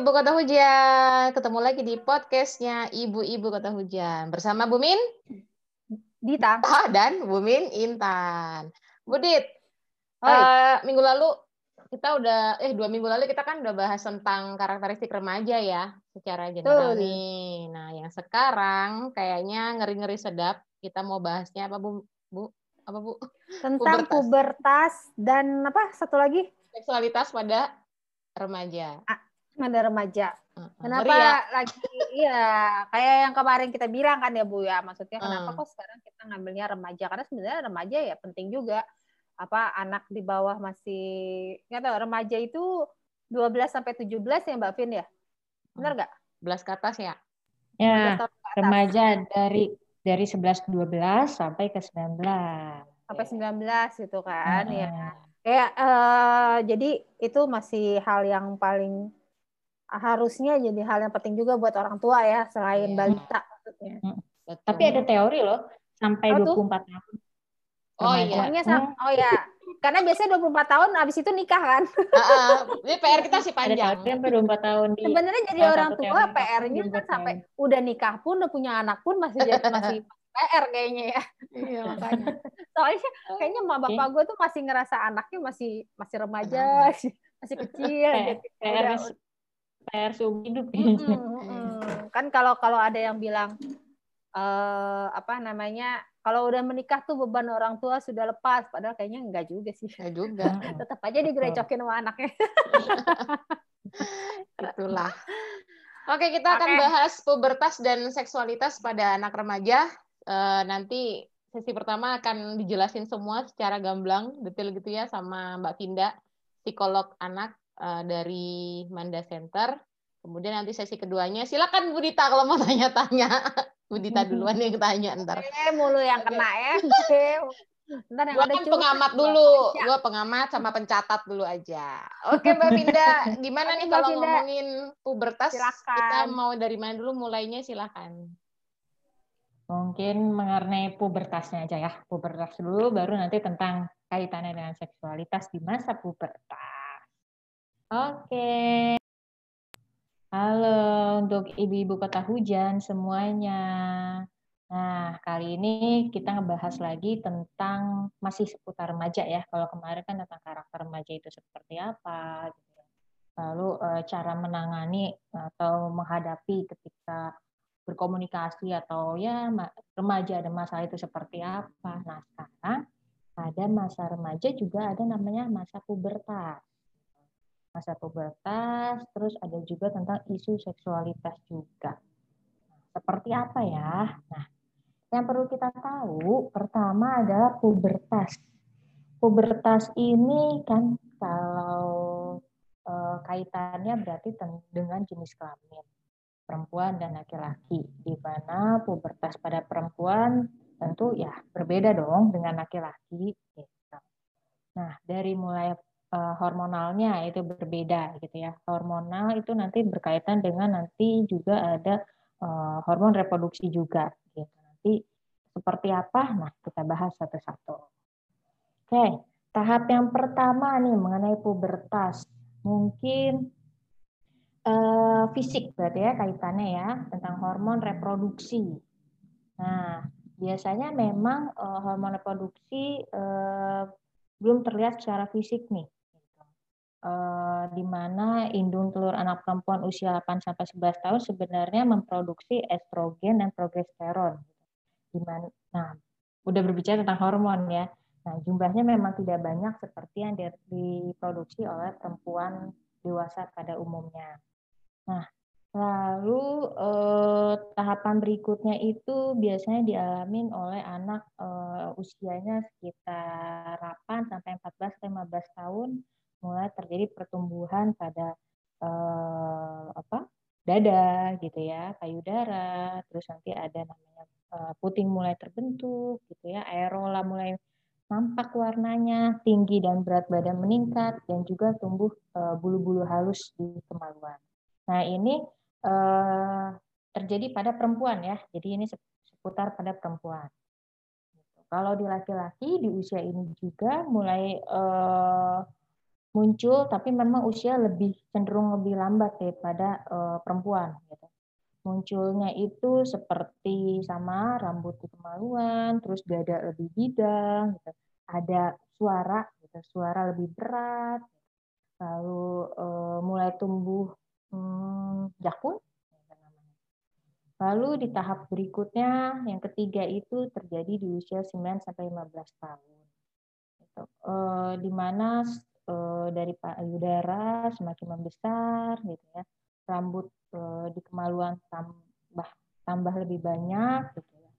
Ibu Kota Hujan, ketemu lagi di podcastnya Ibu-Ibu Kota Hujan bersama Bumin, Dita, dan Bumin Intan. Budit, uh, minggu lalu kita udah, eh dua minggu lalu kita kan udah bahas tentang karakteristik remaja ya, secara general nih. Nah, yang sekarang kayaknya ngeri-ngeri sedap. Kita mau bahasnya apa Bu? Bu? Apa Bu? Tentang pubertas, pubertas dan apa? Satu lagi? Seksualitas pada remaja. Ah, pada remaja. Kenapa ya? lagi? Iya kayak yang kemarin kita bilang kan ya Bu ya. Maksudnya kenapa kok sekarang kita ngambilnya remaja? Karena sebenarnya remaja ya penting juga. Apa anak di bawah masih nggak tahu remaja itu 12 sampai 17 ya Mbak Vin ya? Benar nggak? 11 ke atas ya? Ya remaja dari dari 11 12 sampai ke 19 sampai 19 gitu kan hmm. ya. Kayak uh, jadi itu masih hal yang paling harusnya jadi hal yang penting juga buat orang tua ya selain yeah. balita maksudnya. Tapi ada teori loh sampai oh, 24 tahun. Oh iya. Hmm. Oh ya. Karena biasanya 24 tahun habis itu nikah kan. Uh, ini PR kita sih panjang. Ada sampai 24 tahun di Sebenarnya jadi orang tua PR-nya kan sampai udah nikah pun udah punya anak pun masih jadi masih PR kayaknya ya. Iya makanya. Soalnya kayaknya mama bapak gue tuh masih ngerasa anaknya masih masih remaja, masih kecil. PR, gitu. PR seumur hidup. Mm -hmm. Kan kalau kalau ada yang bilang uh, apa namanya kalau udah menikah tuh beban orang tua sudah lepas. Padahal kayaknya enggak juga sih. Enggak juga. Tetap aja digerecokin sama anaknya. Itulah. Oke kita okay. akan bahas pubertas dan seksualitas pada anak remaja. Uh, nanti sesi pertama akan dijelasin semua secara gamblang detail gitu ya sama Mbak Vinda psikolog anak uh, dari Manda Center. Kemudian nanti sesi keduanya, silakan Bu Dita kalau mau tanya-tanya. Bu Dita duluan yang tanya ntar. Eh, mulu yang kena ya. Ntar yang gua ada kan pengamat dulu, gue pengamat sama pencatat dulu aja. Oke Mbak Vinda, gimana nih kalau ngomongin pubertas? Silakan. Kita mau dari mana dulu mulainya silakan. Mungkin mengenai pubertasnya aja ya. Pubertas dulu, baru nanti tentang kaitannya dengan seksualitas di masa pubertas. Oke. Halo untuk ibu-ibu kota hujan semuanya. Nah, kali ini kita ngebahas lagi tentang masih seputar remaja ya. Kalau kemarin kan tentang karakter remaja itu seperti apa gitu. Lalu eh, cara menangani atau menghadapi ketika berkomunikasi atau ya remaja ada masalah itu seperti apa. Nah, sekarang pada masa remaja juga ada namanya masa pubertas masa pubertas, terus ada juga tentang isu seksualitas juga. Seperti apa ya? Nah, yang perlu kita tahu pertama adalah pubertas. Pubertas ini kan kalau e, kaitannya berarti dengan jenis kelamin perempuan dan laki-laki. Di mana pubertas pada perempuan tentu ya berbeda dong dengan laki-laki. Gitu. Nah, dari mulai uh, hormonalnya itu berbeda gitu ya. Hormonal itu nanti berkaitan dengan nanti juga ada uh, hormon reproduksi juga gitu. Nanti seperti apa? Nah, kita bahas satu-satu. Oke, tahap yang pertama nih mengenai pubertas. Mungkin uh, fisik berarti ya kaitannya ya tentang hormon reproduksi. Nah, biasanya memang uh, hormon reproduksi uh, belum terlihat secara fisik nih uh, di mana indung telur anak perempuan usia 8 sampai 11 tahun sebenarnya memproduksi estrogen dan progesteron. Di mana nah, udah berbicara tentang hormon ya. Nah, jumlahnya memang tidak banyak seperti yang diproduksi oleh perempuan dewasa pada umumnya. Nah, lalu eh, tahapan berikutnya itu biasanya dialami oleh anak eh, usianya sekitar 8 sampai 14 15 tahun mulai terjadi pertumbuhan pada eh, apa dada gitu ya payudara terus nanti ada namanya eh, puting mulai terbentuk gitu ya aerola mulai nampak warnanya tinggi dan berat badan meningkat dan juga tumbuh eh, bulu-bulu halus di kemaluan. Nah ini eh, terjadi pada perempuan ya jadi ini seputar pada perempuan. Kalau di laki-laki di usia ini juga mulai eh, muncul tapi memang usia lebih cenderung lebih lambat daripada uh, perempuan gitu. Munculnya itu seperti sama rambut kemaluan, terus dada lebih bidang, gitu. ada suara, gitu. suara lebih berat, lalu uh, mulai tumbuh hmm, jakun. Lalu di tahap berikutnya, yang ketiga itu terjadi di usia 9 sampai 15 tahun. Gitu. Uh, di mana dari payudara semakin membesar, gitu ya, rambut uh, di kemaluan tambah tambah lebih banyak, gitu ya.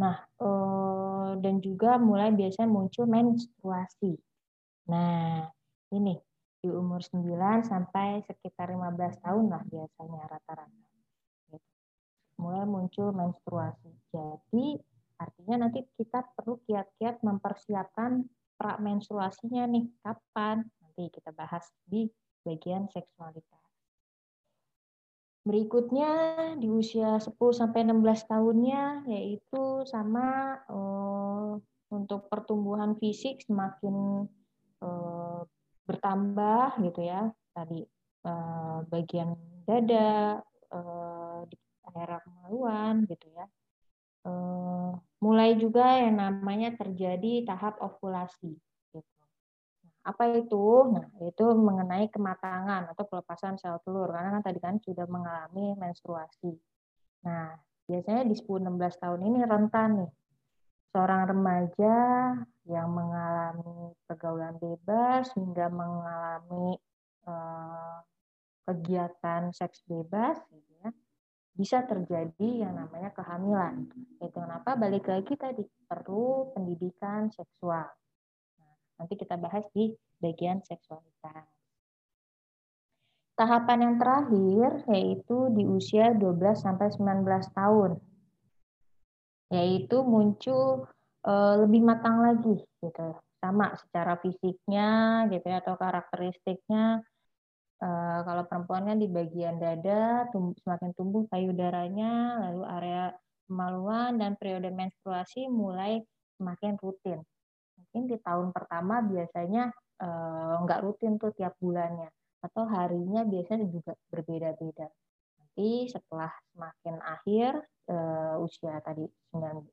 Nah, uh, dan juga mulai biasanya muncul menstruasi. Nah, ini di umur 9 sampai sekitar 15 tahun lah biasanya rata-rata mulai muncul menstruasi. Jadi artinya nanti kita perlu kiat-kiat mempersiapkan pra menstruasinya nih kapan nanti kita bahas di bagian seksualitas. Berikutnya di usia 10 sampai 16 tahunnya yaitu sama uh, untuk pertumbuhan fisik semakin uh, bertambah gitu ya. Tadi uh, bagian dada uh, di daerah kemaluan gitu ya. Uh, mulai juga yang namanya terjadi tahap ovulasi. Apa itu? Nah, itu mengenai kematangan atau pelepasan sel telur karena kan tadi kan sudah mengalami menstruasi. Nah, biasanya di 10-16 tahun ini rentan nih. Seorang remaja yang mengalami pergaulan bebas hingga mengalami uh, kegiatan seks bebas gitu ya bisa terjadi yang namanya kehamilan. Itu kenapa balik lagi tadi perlu pendidikan seksual. Nanti kita bahas di bagian seksualitas. Tahapan yang terakhir yaitu di usia 12 sampai 19 tahun. Yaitu muncul e, lebih matang lagi gitu. Sama secara fisiknya gitu ya atau karakteristiknya Uh, kalau perempuannya di bagian dada tumbuh, semakin tumbuh payudaranya, lalu area kemaluan dan periode menstruasi mulai semakin rutin. Mungkin di tahun pertama biasanya uh, nggak rutin tuh tiap bulannya, atau harinya biasanya juga berbeda-beda. Nanti setelah semakin akhir uh, usia tadi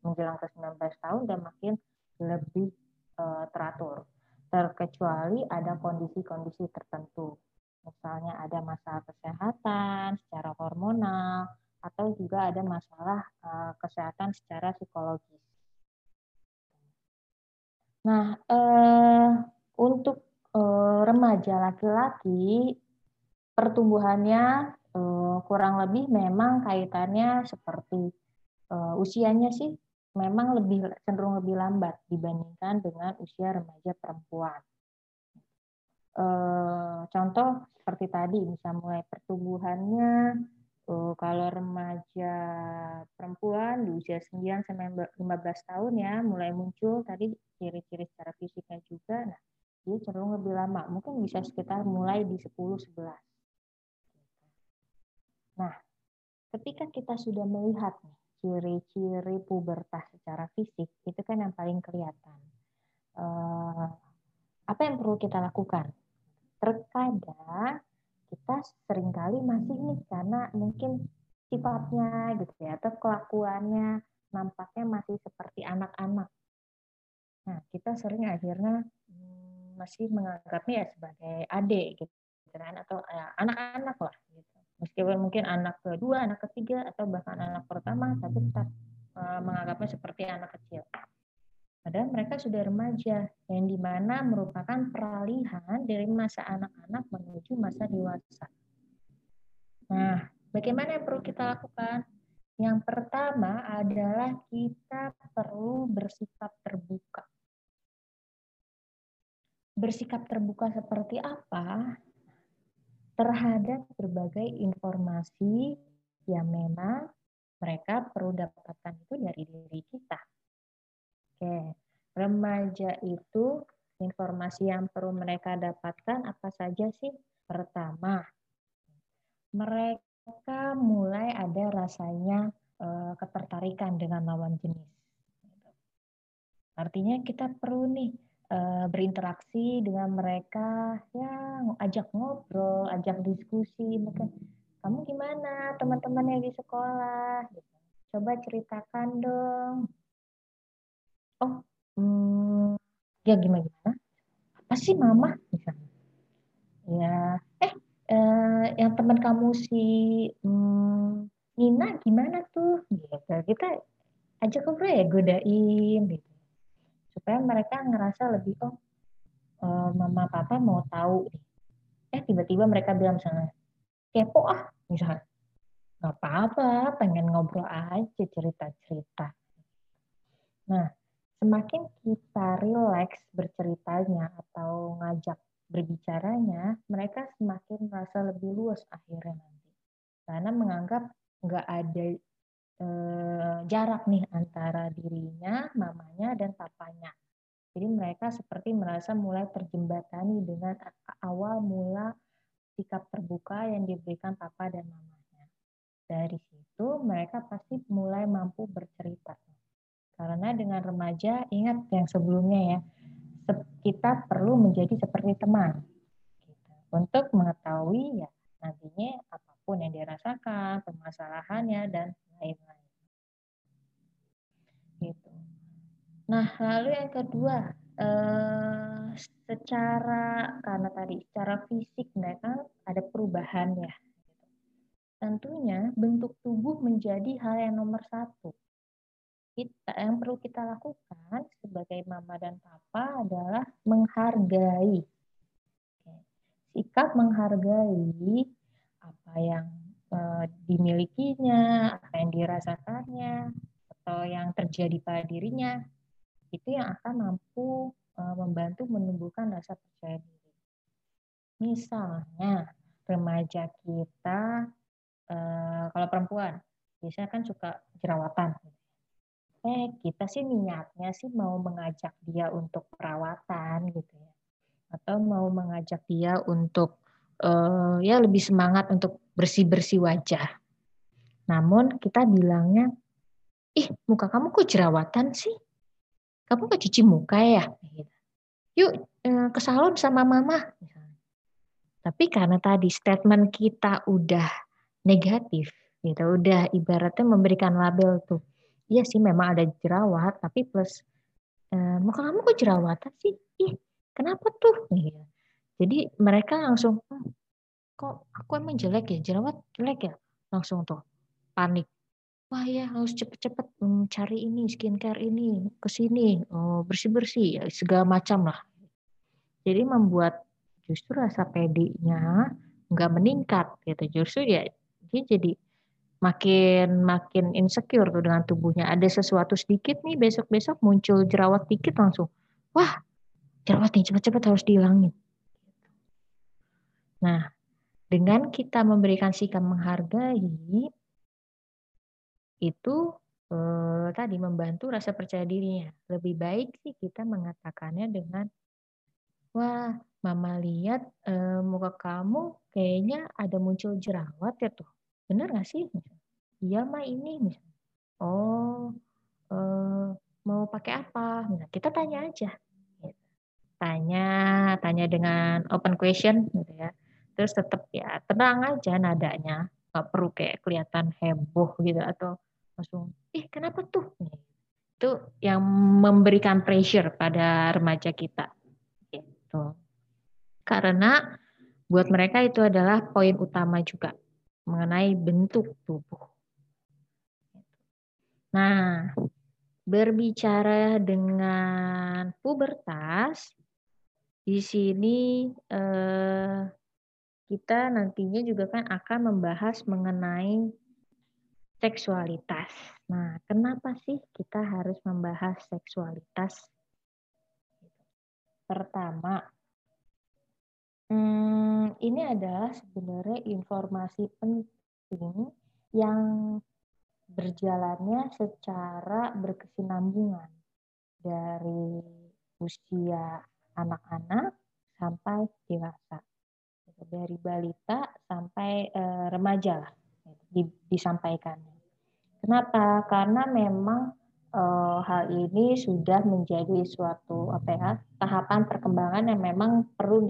menjelang ke 19 tahun dan makin lebih uh, teratur. Terkecuali ada kondisi-kondisi tertentu Misalnya ada masalah kesehatan secara hormonal atau juga ada masalah uh, kesehatan secara psikologis. Nah, uh, untuk uh, remaja laki-laki pertumbuhannya uh, kurang lebih memang kaitannya seperti uh, usianya sih memang lebih cenderung lebih lambat dibandingkan dengan usia remaja perempuan. Eh, contoh seperti tadi bisa mulai pertumbuhannya uh, kalau remaja perempuan di usia 9 sampai 15 tahun ya mulai muncul tadi ciri-ciri secara fisiknya juga nah dia cenderung lebih lama. Mungkin bisa sekitar mulai di 10 11 nah ketika kita sudah melihat nih ciri-ciri pubertas secara fisik itu kan yang paling kelihatan. Uh, apa yang perlu kita lakukan? Terkadang kita sering kali masih nih karena mungkin sifatnya gitu ya atau kelakuannya nampaknya masih seperti anak-anak. Nah, kita sering akhirnya hmm, masih menganggapnya ya sebagai adik gitu kan atau ya, anak-anak lah gitu. Meskipun mungkin anak kedua, anak ketiga atau bahkan anak pertama tapi tetap uh, menganggapnya seperti anak kecil. Padahal mereka sudah remaja, yang di mana merupakan peralihan dari masa anak-anak menuju masa dewasa. Nah, bagaimana yang perlu kita lakukan? Yang pertama adalah kita perlu bersikap terbuka. Bersikap terbuka seperti apa? Terhadap berbagai informasi yang memang mereka perlu dapatkan itu dari diri kita Oke, remaja itu informasi yang perlu mereka dapatkan apa saja sih? Pertama, mereka mulai ada rasanya uh, ketertarikan dengan lawan jenis. Artinya kita perlu nih uh, berinteraksi dengan mereka, ya ajak ngobrol, ajak diskusi, mungkin kamu gimana teman-teman yang di sekolah, coba ceritakan dong. Oh, hmm, ya gimana gimana? Apa sih mama misalnya? Ya, eh, eh yang teman kamu si hmm, Nina gimana tuh? Gitu. Kita ajak ngobrol ya godain gitu supaya mereka ngerasa lebih oh uh, mama papa mau tahu eh tiba-tiba mereka bilang misalnya kepo ah misalnya nggak apa-apa pengen ngobrol aja cerita-cerita nah semakin kita rileks berceritanya atau ngajak berbicaranya mereka semakin merasa lebih luas akhirnya nanti karena menganggap nggak ada eh, jarak nih antara dirinya, mamanya, dan papanya. Jadi mereka seperti merasa mulai terjembatani dengan awal mula sikap terbuka yang diberikan papa dan mamanya. Dari situ mereka pasti mulai mampu bercerita. Karena dengan remaja, ingat yang sebelumnya ya, kita perlu menjadi seperti teman. Gitu. Untuk mengetahui ya nantinya apa pun yang dirasakan, permasalahannya, dan lain-lain. Gitu. Nah, lalu yang kedua, eh, secara karena tadi secara fisik mereka ada perubahan ya. Tentunya bentuk tubuh menjadi hal yang nomor satu. Kita yang perlu kita lakukan sebagai mama dan papa adalah menghargai. Sikap menghargai apa yang uh, dimilikinya, apa yang dirasakannya, atau yang terjadi pada dirinya, itu yang akan mampu uh, membantu menumbuhkan rasa percaya diri. Misalnya, remaja kita, uh, kalau perempuan, biasanya kan suka jerawatan. Eh, kita sih niatnya sih mau mengajak dia untuk perawatan gitu ya. Atau mau mengajak dia untuk uh, ya lebih semangat untuk bersih-bersih wajah. Namun kita bilangnya, ih muka kamu kok jerawatan sih? Kamu nggak cuci muka ya? Yuk uh, ke salon sama mama. Tapi karena tadi statement kita udah negatif, gitu, udah ibaratnya memberikan label tuh. Iya sih memang ada jerawat, tapi plus uh, muka kamu kok jerawatan sih? Ih, kenapa tuh? Gitu. Jadi mereka langsung, hmm, kok aku emang jelek ya, jerawat jelek ya? Langsung tuh panik. Wah ya harus cepet-cepet hmm, cari ini skincare ini ke sini oh, bersih-bersih ya, segala macam lah. Jadi membuat justru rasa pedenya nggak meningkat gitu. Justru ya dia jadi makin makin insecure tuh dengan tubuhnya. Ada sesuatu sedikit nih besok-besok muncul jerawat dikit langsung. Wah, jerawat nih cepet-cepet harus dihilangin. Nah, dengan kita memberikan sikap menghargai, itu eh, tadi membantu rasa percaya dirinya. Lebih baik sih kita mengatakannya dengan, wah, mama lihat eh, muka kamu kayaknya ada muncul jerawat ya tuh. Bener gak sih? Iya mah ini. Misalnya. Oh, eh, mau pakai apa? Nah, kita tanya aja. Tanya, tanya dengan open question gitu ya terus tetap ya tenang aja nadanya nggak perlu kayak kelihatan heboh gitu atau langsung ih kenapa tuh itu yang memberikan pressure pada remaja kita gitu karena buat mereka itu adalah poin utama juga mengenai bentuk tubuh nah berbicara dengan pubertas di sini eh, kita nantinya juga kan akan membahas mengenai seksualitas. Nah, kenapa sih kita harus membahas seksualitas? Pertama, hmm, ini adalah sebenarnya informasi penting yang berjalannya secara berkesinambungan dari usia anak-anak sampai dewasa dari balita sampai uh, remaja lah di, disampaikannya. Kenapa? Karena memang uh, hal ini sudah menjadi suatu apa ya tahapan perkembangan yang memang perlu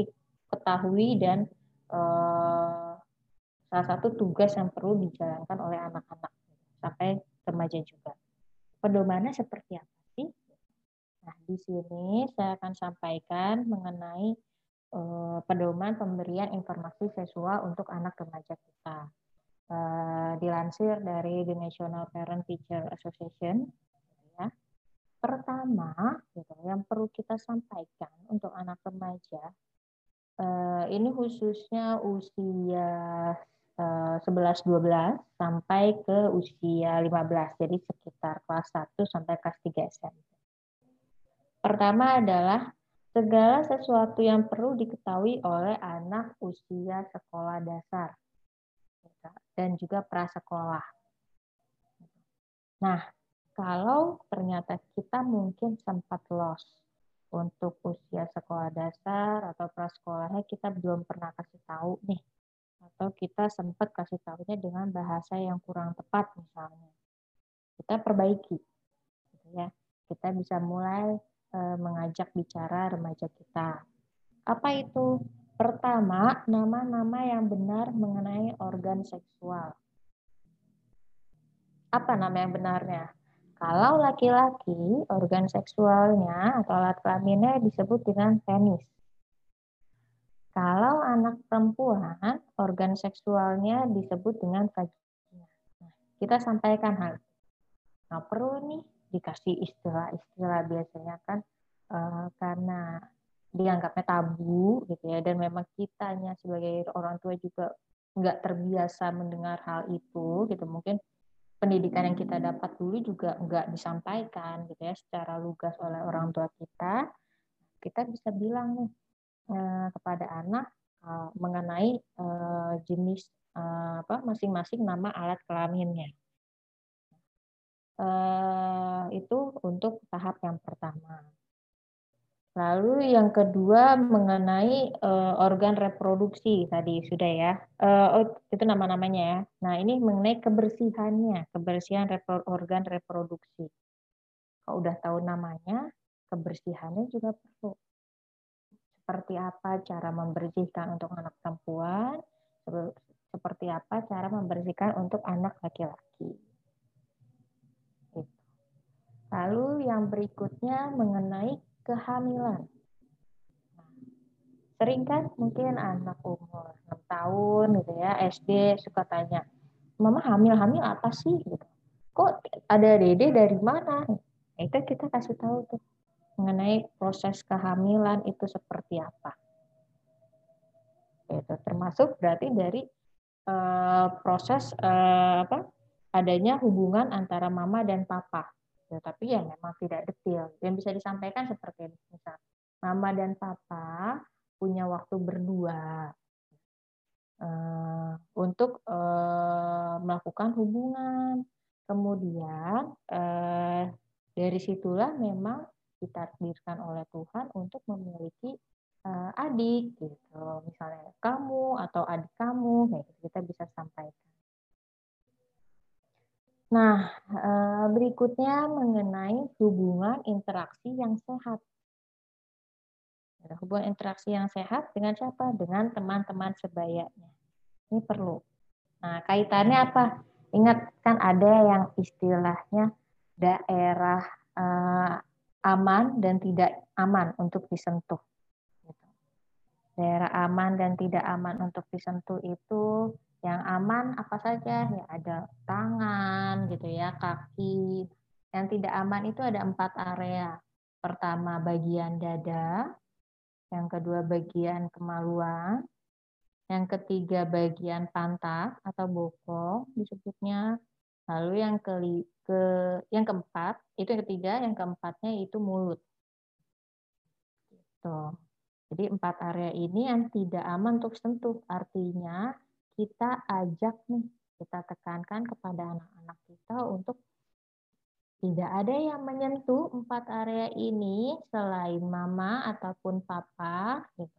diketahui dan uh, salah satu tugas yang perlu dijalankan oleh anak-anak sampai remaja juga. Pedomannya seperti apa sih? Nah, di sini saya akan sampaikan mengenai uh, pedoman pemberian informasi seksual untuk anak remaja kita. Uh, dilansir dari the National Parent Teacher Association, ya. Pertama, gitu, yang perlu kita sampaikan untuk anak remaja, uh, ini khususnya usia 11-12 sampai ke usia 15, jadi sekitar kelas 1 sampai kelas 3 SMP. Pertama adalah segala sesuatu yang perlu diketahui oleh anak usia sekolah dasar dan juga prasekolah. Nah, kalau ternyata kita mungkin sempat lost untuk usia sekolah dasar atau prasekolahnya kita belum pernah kasih tahu nih. Atau kita sempat kasih tahunya dengan bahasa yang kurang tepat misalnya. Kita perbaiki gitu ya. Kita bisa mulai e, mengajak bicara remaja kita. Apa itu? Pertama nama-nama yang benar mengenai organ seksual. Apa nama yang benarnya kalau laki-laki organ seksualnya atau alat kelaminnya disebut dengan penis. Kalau anak perempuan, organ seksualnya disebut dengan vagina. Nah, kita sampaikan hal Nah, perlu nih dikasih istilah-istilah biasanya kan uh, karena dianggapnya tabu gitu ya. Dan memang kitanya sebagai orang tua juga nggak terbiasa mendengar hal itu gitu. Mungkin pendidikan yang kita dapat dulu juga nggak disampaikan gitu ya secara lugas oleh orang tua kita kita bisa bilang nih Eh, kepada anak eh, mengenai eh, jenis apa masing-masing nama alat kelaminnya. itu untuk tahap yang pertama. Lalu yang kedua mengenai organ reproduksi tadi sudah ya. oh, itu nama-namanya ya. Nah, ini mengenai kebersihannya, kebersihan organ reproduksi. Kalau udah tahu namanya, kebersihannya juga perlu seperti apa cara membersihkan untuk anak perempuan, seperti apa cara membersihkan untuk anak laki-laki. Gitu. Lalu yang berikutnya mengenai kehamilan. sering kan mungkin anak umur 6 tahun gitu ya, SD suka tanya, Mama hamil-hamil apa sih? Gitu. Kok ada dede dari mana? Nah, itu kita kasih tahu tuh mengenai proses kehamilan itu seperti apa. Itu termasuk berarti dari uh, proses uh, apa adanya hubungan antara mama dan papa. Ya, tapi ya memang tidak detail. Yang bisa disampaikan seperti ini. Misal, mama dan papa punya waktu berdua uh, untuk uh, melakukan hubungan. Kemudian uh, dari situlah memang ditakdirkan oleh Tuhan untuk memiliki uh, adik gitu misalnya kamu atau adik kamu gitu kita bisa sampaikan nah uh, berikutnya mengenai hubungan interaksi yang sehat hubungan interaksi yang sehat dengan siapa dengan teman-teman sebayanya ini perlu nah kaitannya apa ingat kan ada yang istilahnya daerah uh, aman dan tidak aman untuk disentuh. Gitu. Daerah aman dan tidak aman untuk disentuh itu yang aman apa saja ya ada tangan gitu ya kaki. Yang tidak aman itu ada empat area. Pertama bagian dada, yang kedua bagian kemaluan, yang ketiga bagian pantat atau bokong disebutnya, lalu yang keli ke yang keempat itu yang ketiga yang keempatnya itu mulut gitu. jadi empat area ini yang tidak aman untuk sentuh artinya kita ajak nih kita tekankan kepada anak-anak kita untuk tidak ada yang menyentuh empat area ini selain mama ataupun papa gitu.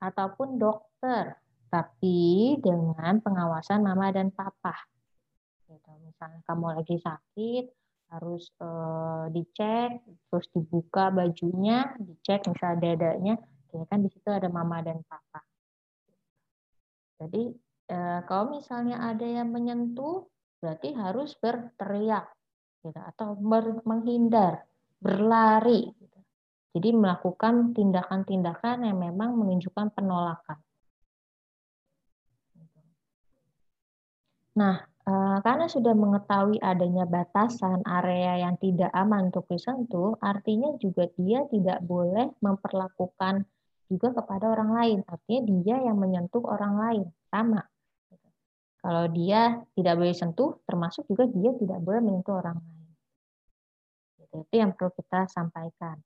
ataupun dokter tapi dengan pengawasan mama dan papa gitu. Misalnya kamu lagi sakit, harus uh, dicek, terus dibuka bajunya, dicek misalnya dadanya, ya kan di situ ada mama dan papa. Jadi uh, kalau misalnya ada yang menyentuh, berarti harus berteriak, gitu, atau menghindar, berlari. Gitu. Jadi melakukan tindakan-tindakan yang memang menunjukkan penolakan. Nah, Eh, karena sudah mengetahui adanya batasan area yang tidak aman untuk disentuh, artinya juga dia tidak boleh memperlakukan juga kepada orang lain. Artinya dia yang menyentuh orang lain, sama. Kalau dia tidak boleh sentuh, termasuk juga dia tidak boleh menyentuh orang lain. Itu yang perlu kita sampaikan.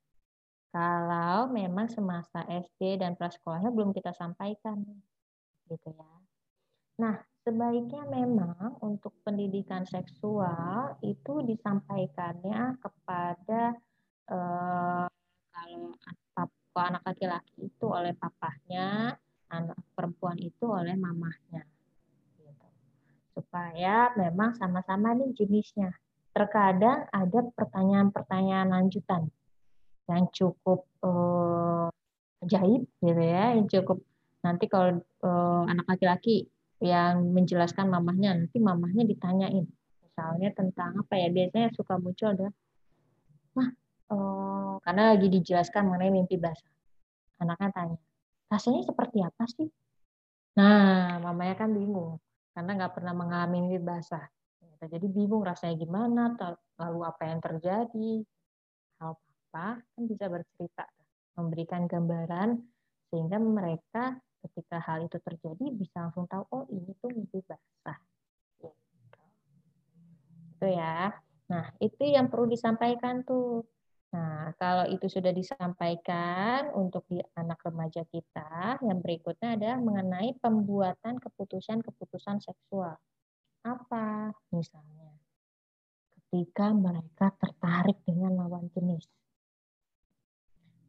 Kalau memang semasa SD dan prasekolahnya belum kita sampaikan, gitu ya. Nah, sebaiknya memang untuk pendidikan seksual itu disampaikannya kepada eh, kalau anak laki-laki itu oleh papahnya, anak perempuan itu oleh mamahnya. Supaya memang sama-sama nih jenisnya. Terkadang ada pertanyaan-pertanyaan lanjutan yang cukup eh, ajaib gitu ya, yang cukup nanti kalau eh, anak laki-laki yang menjelaskan mamahnya nanti mamahnya ditanyain. Misalnya tentang apa ya biasanya suka muncul ada mah oh, karena lagi dijelaskan mengenai mimpi basah. Anaknya tanya rasanya seperti apa sih? Nah mamanya kan bingung karena nggak pernah mengalami mimpi basah jadi bingung rasanya gimana lalu apa yang terjadi. Hal apa kan bisa bercerita memberikan gambaran sehingga mereka ketika hal itu terjadi bisa langsung tahu oh ini tuh mimpi basah. Gitu. itu ya. Nah itu yang perlu disampaikan tuh nah kalau itu sudah disampaikan untuk di anak remaja kita yang berikutnya adalah mengenai pembuatan keputusan-keputusan seksual. Apa misalnya? Ketika mereka tertarik dengan lawan jenis.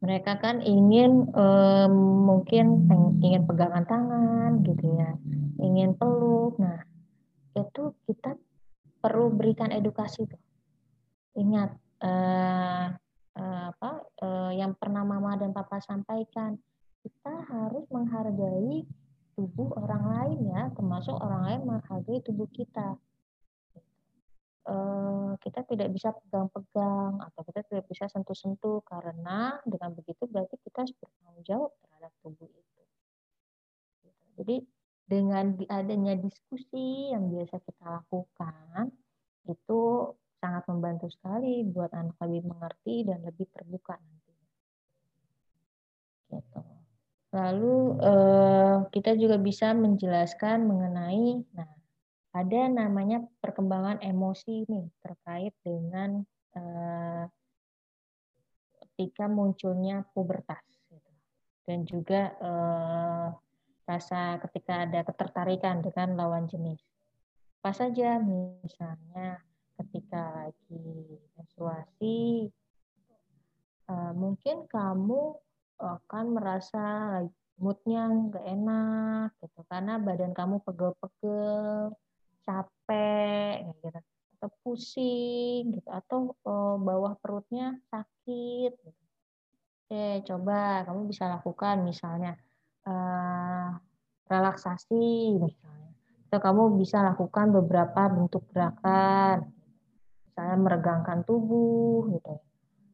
Mereka kan ingin um, mungkin ingin pegangan tangan gitu ya ingin peluk. Nah itu kita perlu berikan edukasi tuh. Ingat uh, apa uh, yang pernah mama dan papa sampaikan kita harus menghargai tubuh orang lain ya termasuk orang lain menghargai tubuh kita Eh, kita tidak bisa pegang-pegang atau kita tidak bisa sentuh-sentuh karena dengan begitu berarti kita harus bertanggung jawab terhadap tubuh itu. Jadi dengan adanya diskusi yang biasa kita lakukan itu sangat membantu sekali buat anak lebih mengerti dan lebih terbuka nantinya. Gitu. Lalu eh, kita juga bisa menjelaskan mengenai, nah ada namanya perkembangan emosi nih terkait dengan eh, ketika munculnya pubertas gitu. dan juga eh, rasa ketika ada ketertarikan dengan lawan jenis. Apa saja misalnya ketika lagi menstruasi eh, mungkin kamu akan merasa moodnya nggak enak gitu karena badan kamu pegel-pegel capek gitu atau pusing gitu atau uh, bawah perutnya sakit gitu. Oke, coba kamu bisa lakukan misalnya uh, relaksasi misalnya. Atau kamu bisa lakukan beberapa bentuk gerakan. Misalnya meregangkan tubuh gitu.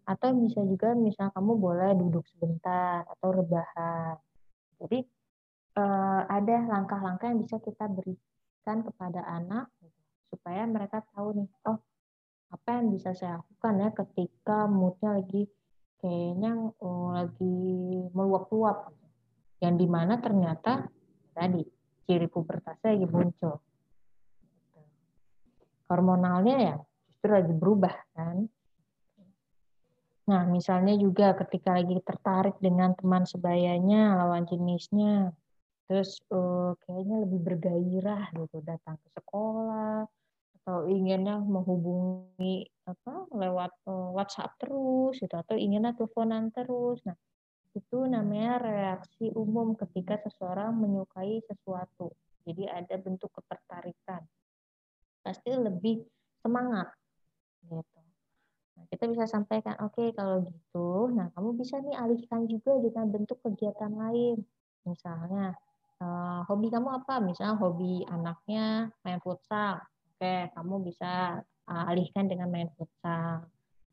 Atau bisa juga misalnya kamu boleh duduk sebentar atau rebahan. Jadi uh, ada langkah-langkah yang bisa kita beri berikan kepada anak gitu, supaya mereka tahu nih oh apa yang bisa saya lakukan ya ketika moodnya lagi kayaknya oh, lagi meluap-luap gitu. yang di mana ternyata tadi ciri pubertasnya lagi muncul gitu. hormonalnya ya justru lagi berubah kan? Nah, misalnya juga ketika lagi tertarik dengan teman sebayanya, lawan jenisnya, terus uh, kayaknya lebih bergairah gitu datang ke sekolah atau inginnya menghubungi apa lewat uh, WhatsApp terus gitu atau inginnya teleponan terus. Nah itu namanya reaksi umum ketika seseorang menyukai sesuatu. Jadi ada bentuk ketertarikan. Pasti lebih semangat gitu Nah, kita bisa sampaikan, oke okay, kalau gitu, nah kamu bisa nih alihkan juga dengan bentuk kegiatan lain. Misalnya, uh, hobi kamu apa? Misalnya hobi anaknya main futsal. Oke, okay, kamu bisa uh, alihkan dengan main futsal.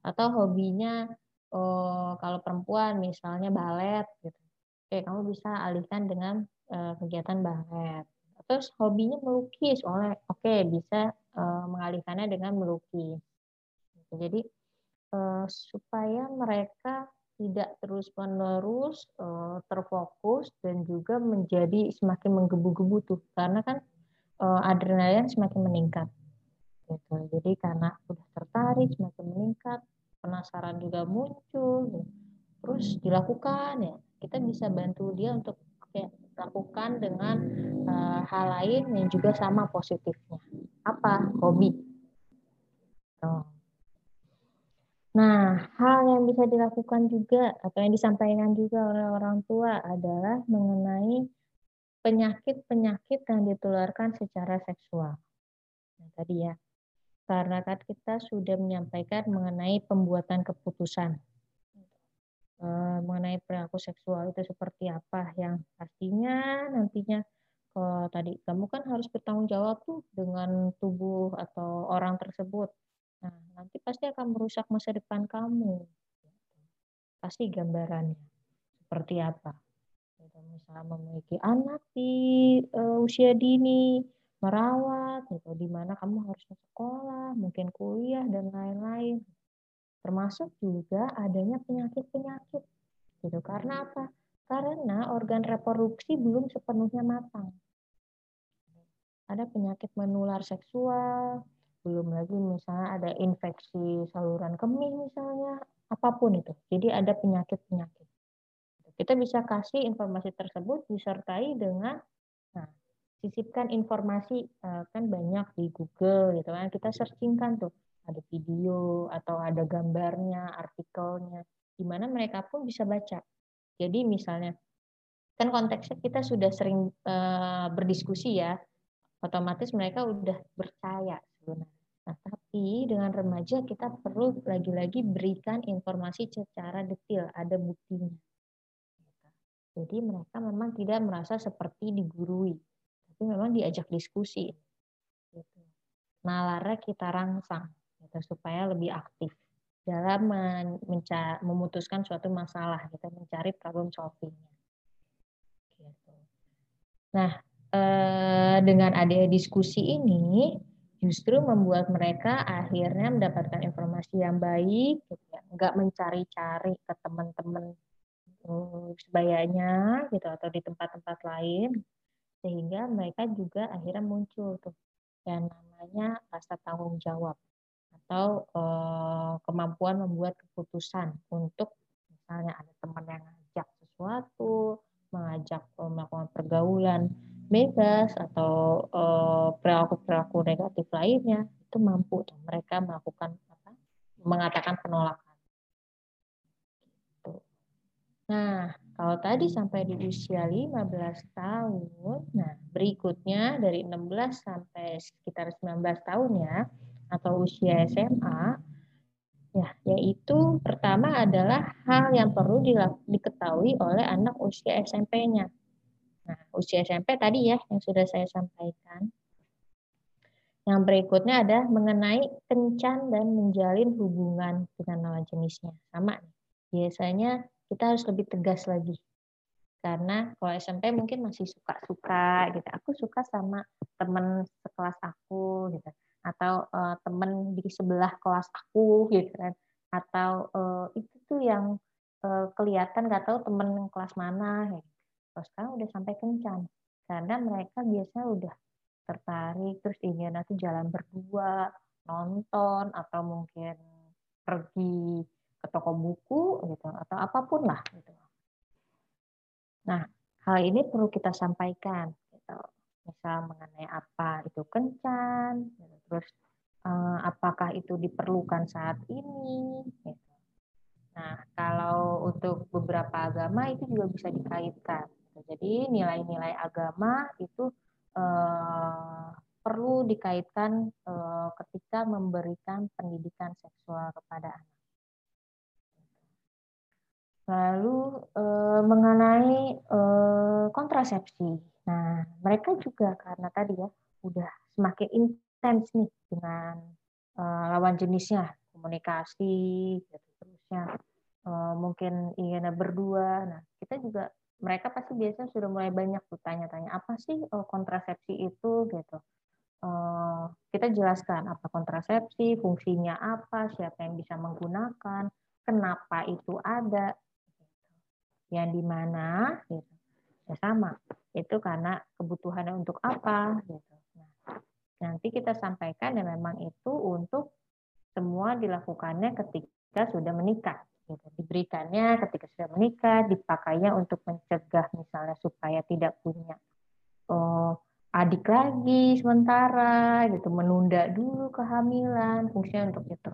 Atau hobinya uh, kalau perempuan misalnya balet gitu. Oke, kamu bisa alihkan dengan uh, kegiatan balet terus hobinya melukis oleh oke okay, bisa mengalihkannya dengan melukis gitu. jadi uh, supaya mereka tidak terus menerus uh, terfokus dan juga menjadi semakin menggebu-gebu tuh karena kan uh, adrenalin semakin meningkat gitu jadi karena sudah tertarik semakin meningkat penasaran juga muncul gitu. terus dilakukan ya kita bisa bantu dia untuk kayak lakukan dengan uh, hal lain yang juga sama positifnya. Apa? Hobi. Oh. Nah, hal yang bisa dilakukan juga atau yang disampaikan juga oleh orang tua adalah mengenai penyakit-penyakit yang ditularkan secara seksual. Nah, tadi ya, karena kan kita sudah menyampaikan mengenai pembuatan keputusan Eh, mengenai perilaku seksual itu seperti apa yang pastinya nantinya kalau tadi kamu kan harus bertanggung jawab tuh dengan tubuh atau orang tersebut. Nah, nanti pasti akan merusak masa depan kamu. Pasti gambarannya seperti apa. Gitu, misalnya memiliki anak di uh, usia dini, merawat, gitu, di mana kamu harus sekolah, mungkin kuliah dan lain-lain termasuk juga adanya penyakit-penyakit gitu karena apa karena organ reproduksi belum sepenuhnya matang ada penyakit menular seksual belum lagi misalnya ada infeksi saluran kemih misalnya apa pun itu. Jadi ada penyakit-penyakit. Kita bisa kasih informasi tersebut disertai dengan nah sisipkan informasi eh, kan banyak di Google gitu kan. Kita searchingkan tuh. Ada video atau ada gambarnya, artikelnya, di mana mereka pun bisa baca. Jadi misalnya, kan konteksnya kita sudah sering uh, berdiskusi ya, otomatis mereka udah percaya sebenarnya. Nah, tapi dengan remaja kita perlu lagi-lagi berikan informasi secara detail, ada buktinya. Jadi mereka memang tidak merasa seperti digurui, tapi memang diajak diskusi. Gitu. Nalarnya kita rangsang gitu, supaya lebih aktif dalam memutuskan suatu masalah kita gitu, mencari problem solvingnya gitu. nah eh, dengan ada diskusi ini justru membuat mereka akhirnya mendapatkan informasi yang baik gitu ya. Nggak mencari-cari ke teman-teman uh, sebayanya gitu atau di tempat-tempat lain. Sehingga mereka juga akhirnya muncul tuh yang namanya rasa tanggung jawab atau uh, kemampuan membuat keputusan untuk misalnya ada teman yang ngajak sesuatu, mengajak uh, melakukan pergaulan bebas atau perilaku-perilaku uh, negatif lainnya itu mampu tuh mereka melakukan apa? mengatakan penolakan. Nah, kalau tadi sampai di usia 15 tahun, nah berikutnya dari 16 sampai sekitar 19 tahun ya, atau usia SMA, ya, yaitu pertama adalah hal yang perlu diketahui oleh anak usia SMP-nya. Nah, usia SMP tadi ya yang sudah saya sampaikan. Yang berikutnya ada mengenai kencan dan menjalin hubungan dengan lawan jenisnya. Sama. Biasanya kita harus lebih tegas lagi. Karena kalau SMP mungkin masih suka-suka gitu. Aku suka sama teman sekelas aku gitu atau uh, temen di sebelah kelas aku gitu kan atau uh, itu tuh yang uh, kelihatan nggak tahu temen kelas mana ya. Terus sekarang udah sampai kencan karena mereka biasanya udah tertarik terus ini nanti jalan berdua nonton atau mungkin pergi ke toko buku gitu atau apa pun lah gitu. Nah hal ini perlu kita sampaikan gitu misal mengenai apa itu kencan, gitu. terus eh, apakah itu diperlukan saat ini. Gitu. Nah, kalau untuk beberapa agama itu juga bisa dikaitkan. Jadi nilai-nilai agama itu eh, perlu dikaitkan eh, ketika memberikan pendidikan seksual kepada anak. Lalu eh, mengenai eh, kontrasepsi. Nah, mereka juga karena tadi ya udah semakin intens nih dengan eh, lawan jenisnya, komunikasi gitu terusnya. Eh, mungkin ingin berdua. Nah, kita juga mereka pasti biasanya sudah mulai banyak tuh tanya-tanya apa sih eh, kontrasepsi itu gitu. Eh, kita jelaskan apa kontrasepsi, fungsinya apa, siapa yang bisa menggunakan, kenapa itu ada, yang di mana gitu. Ya sama, itu karena kebutuhannya untuk apa gitu. Nah, nanti kita sampaikan dan memang itu untuk semua dilakukannya ketika sudah menikah. Gitu. Diberikannya ketika sudah menikah, dipakainya untuk mencegah misalnya supaya tidak punya oh, adik lagi sementara gitu, menunda dulu kehamilan, fungsinya untuk itu.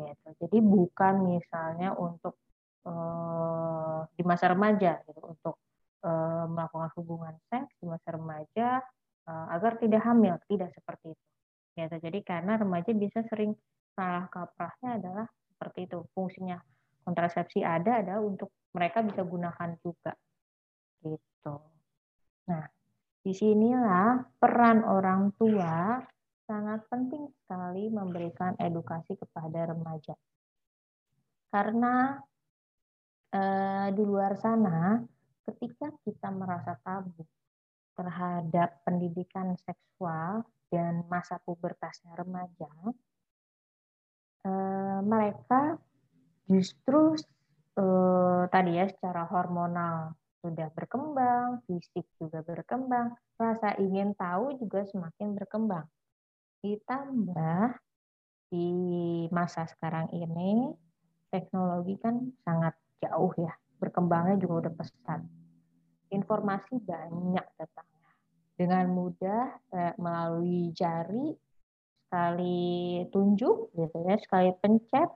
Gitu. Jadi bukan misalnya untuk uh, di masa remaja gitu untuk uh, melakukan hubungan seks di masa remaja agar tidak hamil tidak seperti itu gitu jadi karena remaja bisa sering salah kaprahnya adalah seperti itu. Fungsinya kontrasepsi ada ada untuk mereka bisa gunakan juga. Gitu. Nah di sinilah peran orang tua sangat penting sekali memberikan edukasi kepada remaja. Karena Eh, di luar sana, ketika kita merasa tabu terhadap pendidikan seksual dan masa pubertasnya remaja, eh, mereka justru eh, tadi ya secara hormonal sudah berkembang, fisik juga berkembang, rasa ingin tahu juga semakin berkembang. Ditambah di masa sekarang ini teknologi kan sangat jauh ya, berkembangnya juga udah pesat. Informasi banyak datangnya. Dengan mudah eh, melalui jari, sekali tunjuk gitu ya, sekali pencet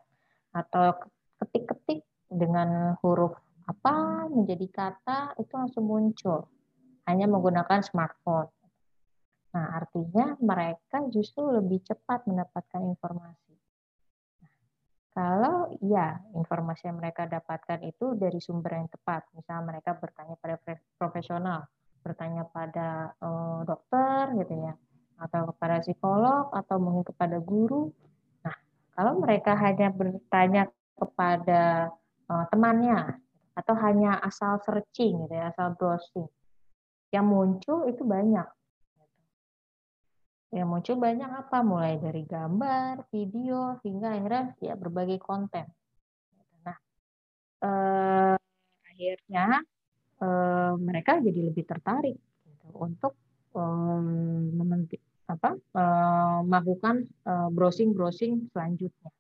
atau ketik-ketik dengan huruf apa menjadi kata itu langsung muncul hanya menggunakan smartphone. Nah, artinya mereka justru lebih cepat mendapatkan informasi. Kalau ya informasi yang mereka dapatkan itu dari sumber yang tepat, misalnya mereka bertanya pada profesional, bertanya pada uh, dokter gitu ya, atau kepada psikolog atau mungkin kepada guru. Nah, kalau mereka hanya bertanya kepada uh, temannya atau hanya asal searching gitu ya, asal browsing, yang muncul itu banyak yang muncul banyak apa mulai dari gambar, video hingga akhirnya ya berbagai konten. Nah, eh, akhirnya eh, mereka jadi lebih tertarik gitu, untuk eh, apa, eh, melakukan eh, browsing-browsing selanjutnya.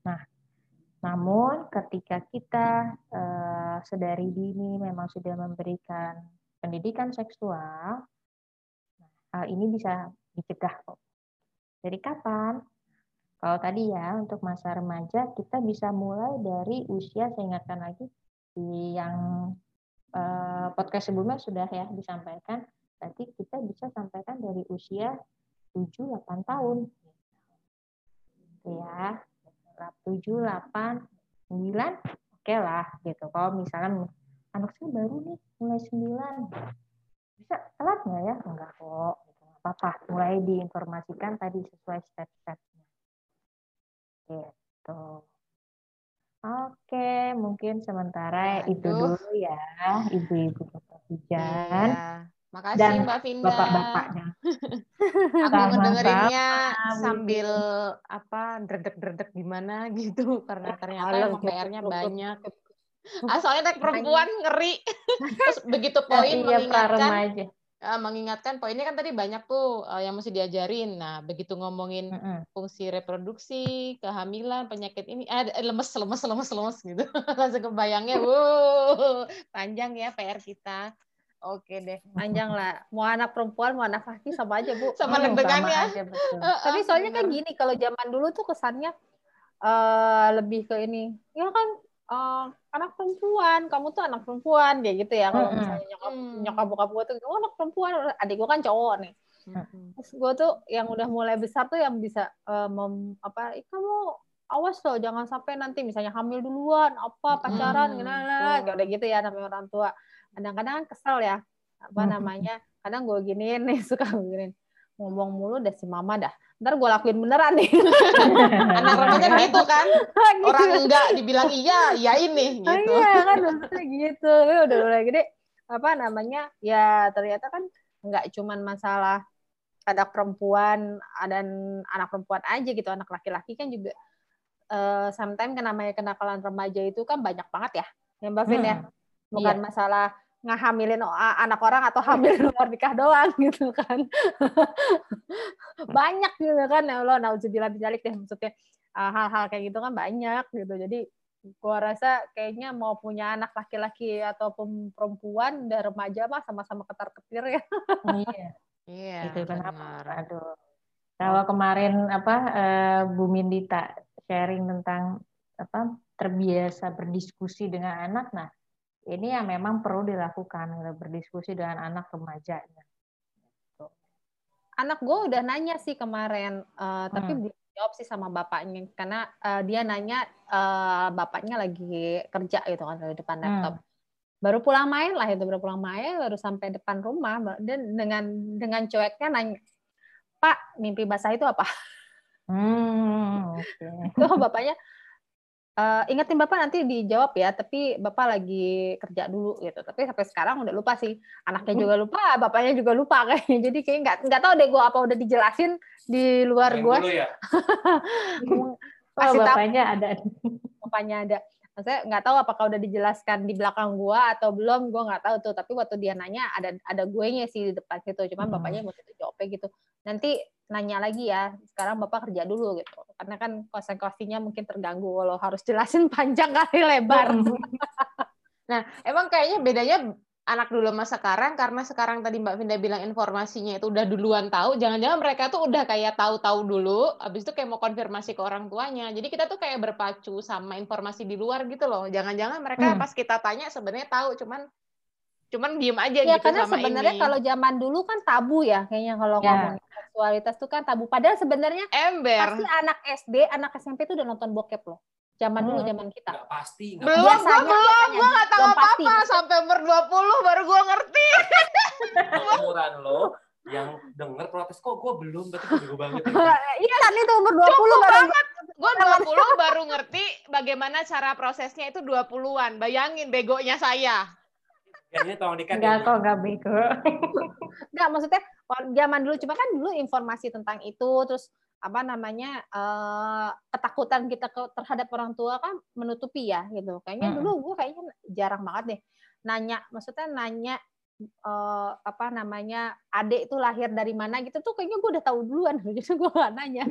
Nah, namun ketika kita sedari dini memang sudah memberikan pendidikan seksual, hal ini bisa dicegah kok. Dari kapan? Kalau tadi ya untuk masa remaja kita bisa mulai dari usia saya ingatkan lagi yang podcast sebelumnya sudah ya disampaikan. Berarti kita bisa sampaikan dari usia 7-8 tahun. Ya. 7, 8, 9, oke okay lah gitu. Kalau misalnya anak saya baru nih mulai 9, bisa telat nggak ya? Enggak kok. Gitu. apa-apa. Mulai diinformasikan tadi sesuai step-stepnya. Gitu. Oke, mungkin sementara Aduh. itu dulu ya, ibu-ibu bapak hujan. Iya. Makasih dan Mbak Vinda. Bapak-bapaknya. Aku ngedengerinnya sambil apa dredek-dredek gimana gitu karena ternyata PR-nya banyak. Asalnya tek perempuan ngeri. Terus begitu poin iya, mengingatkan mengingatkan poinnya kan tadi banyak tuh uh, yang mesti diajarin. Nah, begitu ngomongin mm -hmm. fungsi reproduksi, kehamilan, penyakit ini eh, lemes lemes lemes lemes gitu. Langsung kebayangnya, wow, panjang ya PR kita. Oke deh. Panjang lah. Mau anak perempuan, mau anak laki sama aja, Bu. Sama hmm, deg-degannya. Tapi soalnya kan gini, kalau zaman dulu tuh kesannya uh, lebih ke ini. Ya kan uh, anak perempuan, kamu tuh anak perempuan kayak gitu ya. Kalau mm -hmm. misalnya nyokap mm. nyokap bokap gue tuh, oh anak perempuan, adik gue kan cowok nih. Mm -hmm. Terus gue tuh yang udah mulai besar tuh yang bisa uh, mem, apa, kamu awas loh jangan sampai nanti misalnya hamil duluan apa pacaran hmm, gimana udah gitu ya namanya orang tua kadang-kadang kan kesel ya apa namanya kadang gue giniin nih suka giniin ngomong mulu dah si mama dah ntar gue lakuin beneran nih anak remaja gitu kan gitu. orang enggak dibilang iya iya ini gitu iya kan maksudnya gitu udah udah gede apa namanya ya ternyata kan nggak cuman masalah anak perempuan dan anak perempuan aja gitu anak laki-laki kan juga uh, sometimes kan namanya kenakalan remaja itu kan banyak banget ya yang Mbak Vin ya. hmm. ya bukan iya. masalah ngahamilin anak orang atau hamil luar nikah doang gitu kan. Banyak gitu kan. Ya Allah nauzubillah bijalik deh maksudnya. Ah, hal-hal kayak gitu kan banyak gitu. Jadi gua rasa kayaknya mau punya anak laki-laki ataupun perempuan dan remaja mah sama-sama ketar-ketir ya. Iya. Iya itu kenapa aduh. Kalau kemarin apa uh, Bu Mindita sharing tentang apa terbiasa berdiskusi dengan anak nah ini yang memang perlu dilakukan berdiskusi dengan anak remaja. Gitu. Anak gue udah nanya sih kemarin, uh, hmm. tapi belum jawab sih sama bapaknya karena uh, dia nanya uh, bapaknya lagi kerja gitu kan di depan hmm. laptop. Hmm. Baru pulang main lah itu baru pulang main baru sampai depan rumah dan dengan dengan cueknya nanya, Pak mimpi basah itu apa? Hmm, okay. Tuh bapaknya Uh, ingetin bapak nanti dijawab ya, tapi bapak lagi kerja dulu gitu. Tapi sampai sekarang udah lupa sih, anaknya juga lupa, bapaknya juga lupa kayaknya. Jadi kayak nggak nggak tahu deh gue apa udah dijelasin di luar gue. Ya? oh, bapaknya tahu. ada. Bapaknya ada. Saya nggak tahu apakah udah dijelaskan di belakang gue atau belum, gue nggak tahu tuh. Tapi waktu dia nanya ada ada gue nya sih di depan situ, cuman hmm. bapaknya mau jawabnya gitu. Nanti nanya lagi ya sekarang bapak kerja dulu gitu karena kan konsekuensinya mungkin terganggu kalau harus jelasin panjang kali lebar nah emang kayaknya bedanya anak dulu sama sekarang karena sekarang tadi Mbak Vinda bilang informasinya itu udah duluan tahu jangan-jangan mereka tuh udah kayak tahu-tahu dulu habis itu kayak mau konfirmasi ke orang tuanya. Jadi kita tuh kayak berpacu sama informasi di luar gitu loh. Jangan-jangan mereka hmm. pas kita tanya sebenarnya tahu cuman cuman diem aja ya, gitu karena sebenarnya kalau zaman dulu kan tabu ya kayaknya kalau ya. ngomong seksualitas tuh kan tabu. Padahal sebenarnya ember. pasti anak SD anak SMP tuh udah nonton bokep loh zaman dulu zaman kita. Gak pasti gak belum biasanya, gua belum gue gak tahu apa apa sampai umur 20 baru gue ngerti. Umuran lo yang denger protes kok gue belum? Berarti gue banget iya kan itu umur 20 Cukup baru banget. Gue 20 baru ngerti bagaimana cara prosesnya itu 20-an bayangin begonya saya. Ya, ini tolong dikat. Enggak kok, enggak bego. enggak, maksudnya zaman dulu cuma kan dulu informasi tentang itu terus apa namanya uh, ketakutan kita ke, terhadap orang tua kan menutupi ya gitu. Kayaknya hmm. dulu gue kayaknya jarang banget deh nanya, maksudnya nanya uh, apa namanya adik itu lahir dari mana gitu tuh kayaknya gue udah tahu duluan jadi gue gak nanya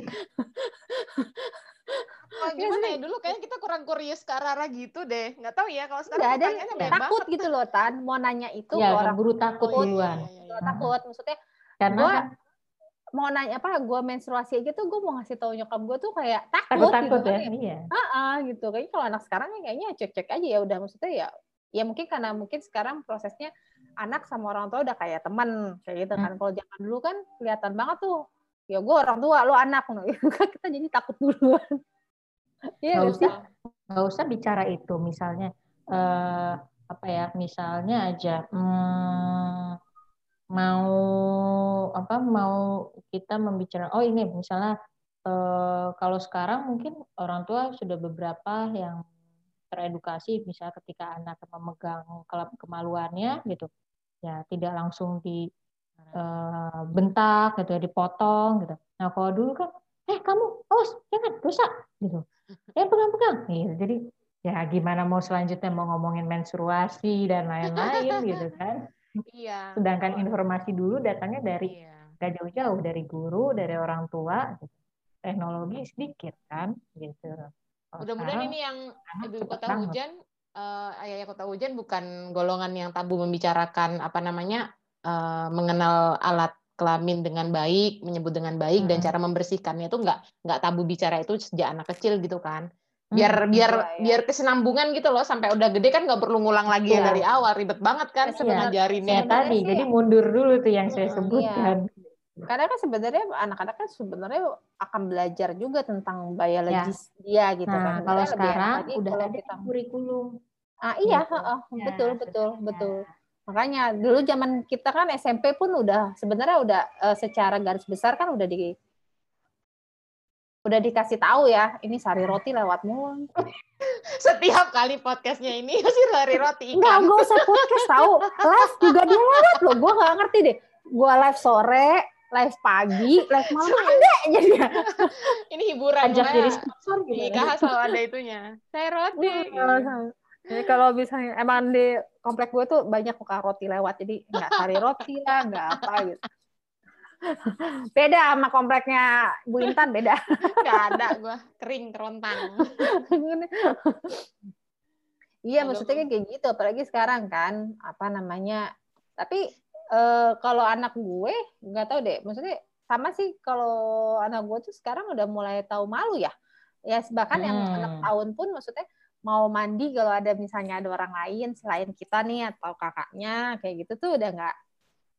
Oh, gimana ya dulu kayaknya kita kurang kurius ke arah gitu deh. Nggak tahu ya kalau sekarang ada takut banget. gitu loh Tan. Mau nanya itu ya, orang buru takut duluan. Ya, ya, ya. Takut maksudnya karena gua, mau nanya apa gue menstruasi aja tuh gue mau ngasih tahu nyokap gue tuh kayak takut, takut, gitu ya, kan. iya. Ah, uh, gitu kayaknya kalau anak sekarang kayaknya cek-cek aja ya udah maksudnya ya ya mungkin karena mungkin sekarang prosesnya anak sama orang tua udah kayak teman kayak gitu kan hmm. kalau zaman dulu kan kelihatan banget tuh ya gue orang tua lo anak no. kita jadi takut duluan Iya, nggak usah nggak usah bicara itu misalnya eh, apa ya misalnya aja hmm, mau apa mau kita membicarakan oh ini misalnya eh, kalau sekarang mungkin orang tua sudah beberapa yang teredukasi misalnya ketika anak memegang kemaluannya gitu. Ya tidak langsung di eh, bentak gitu ya dipotong gitu. Nah kalau dulu kan eh kamu awas jangan dosa gitu. Ya pegang-pegang. Gitu. jadi ya gimana mau selanjutnya mau ngomongin menstruasi dan lain-lain gitu kan iya sedangkan informasi dulu datangnya dari iya. gak jauh-jauh dari guru dari orang tua gitu. teknologi sedikit kan gitu mudah-mudahan ini yang ibu kota banget. hujan uh, ayah kota hujan bukan golongan yang tabu membicarakan apa namanya uh, mengenal alat kelamin dengan baik, menyebut dengan baik hmm. dan cara membersihkannya itu nggak nggak tabu bicara itu sejak anak kecil gitu kan. Biar hmm, biar ya, ya. biar kesenambungan gitu loh sampai udah gede kan nggak perlu ngulang lagi ya. dari awal ribet banget kan ya, ngajarinnya. Ya, tadi jadi mundur dulu tuh yang saya sebutkan. Iya. Karena kan sebenarnya anak-anak kan sebenarnya akan belajar juga tentang biologis ya. dia gitu nah, kan. Kalau sekarang udah ada kita... kurikulum. Ah iya, gitu. uh, ya, betul betul sebenarnya. betul. Makanya dulu zaman kita kan SMP pun udah sebenarnya udah uh, secara garis besar kan udah di udah dikasih tahu ya ini sari roti lewat mulu setiap kali podcastnya ini sari roti ikan. Nggak gue usah podcast tahu. Live juga dia lewat loh gue nggak ngerti deh. Gue live sore live pagi live malam ada jadi ini hiburan ajak jadi sponsor gitu. Nikah selalu ada itunya. Sari roti. Jadi kalau misalnya emang di komplek gue tuh banyak buka roti lewat jadi nggak sari roti lah nggak apa gitu beda sama kompleknya Bu Intan beda. Gak ada gue kering kerontang. iya maksudnya kayak gitu apalagi sekarang kan apa namanya tapi eh, kalau anak gue nggak tahu deh maksudnya sama sih kalau anak gue tuh sekarang udah mulai tahu malu ya ya bahkan hmm. yang anak tahun pun maksudnya mau mandi kalau ada misalnya ada orang lain selain kita nih atau kakaknya kayak gitu tuh udah nggak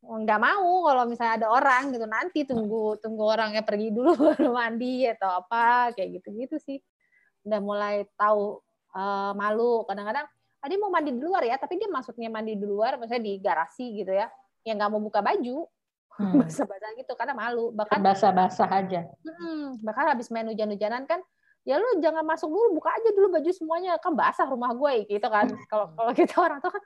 nggak mau kalau misalnya ada orang gitu. Nanti tunggu tunggu orangnya pergi dulu baru mandi atau apa kayak gitu gitu sih. Udah mulai tahu uh, malu. Kadang-kadang ah, dia mau mandi di luar ya tapi dia masuknya mandi di luar misalnya di garasi gitu ya. Yang nggak mau buka baju. Hmm. basah-basah gitu karena malu. Bahkan basah-basah aja. Hmm, bahkan habis main hujan-hujanan kan ya lu jangan masuk dulu buka aja dulu baju semuanya. Kan basah rumah gue gitu kan. Kalau kalau kita orang tuh kan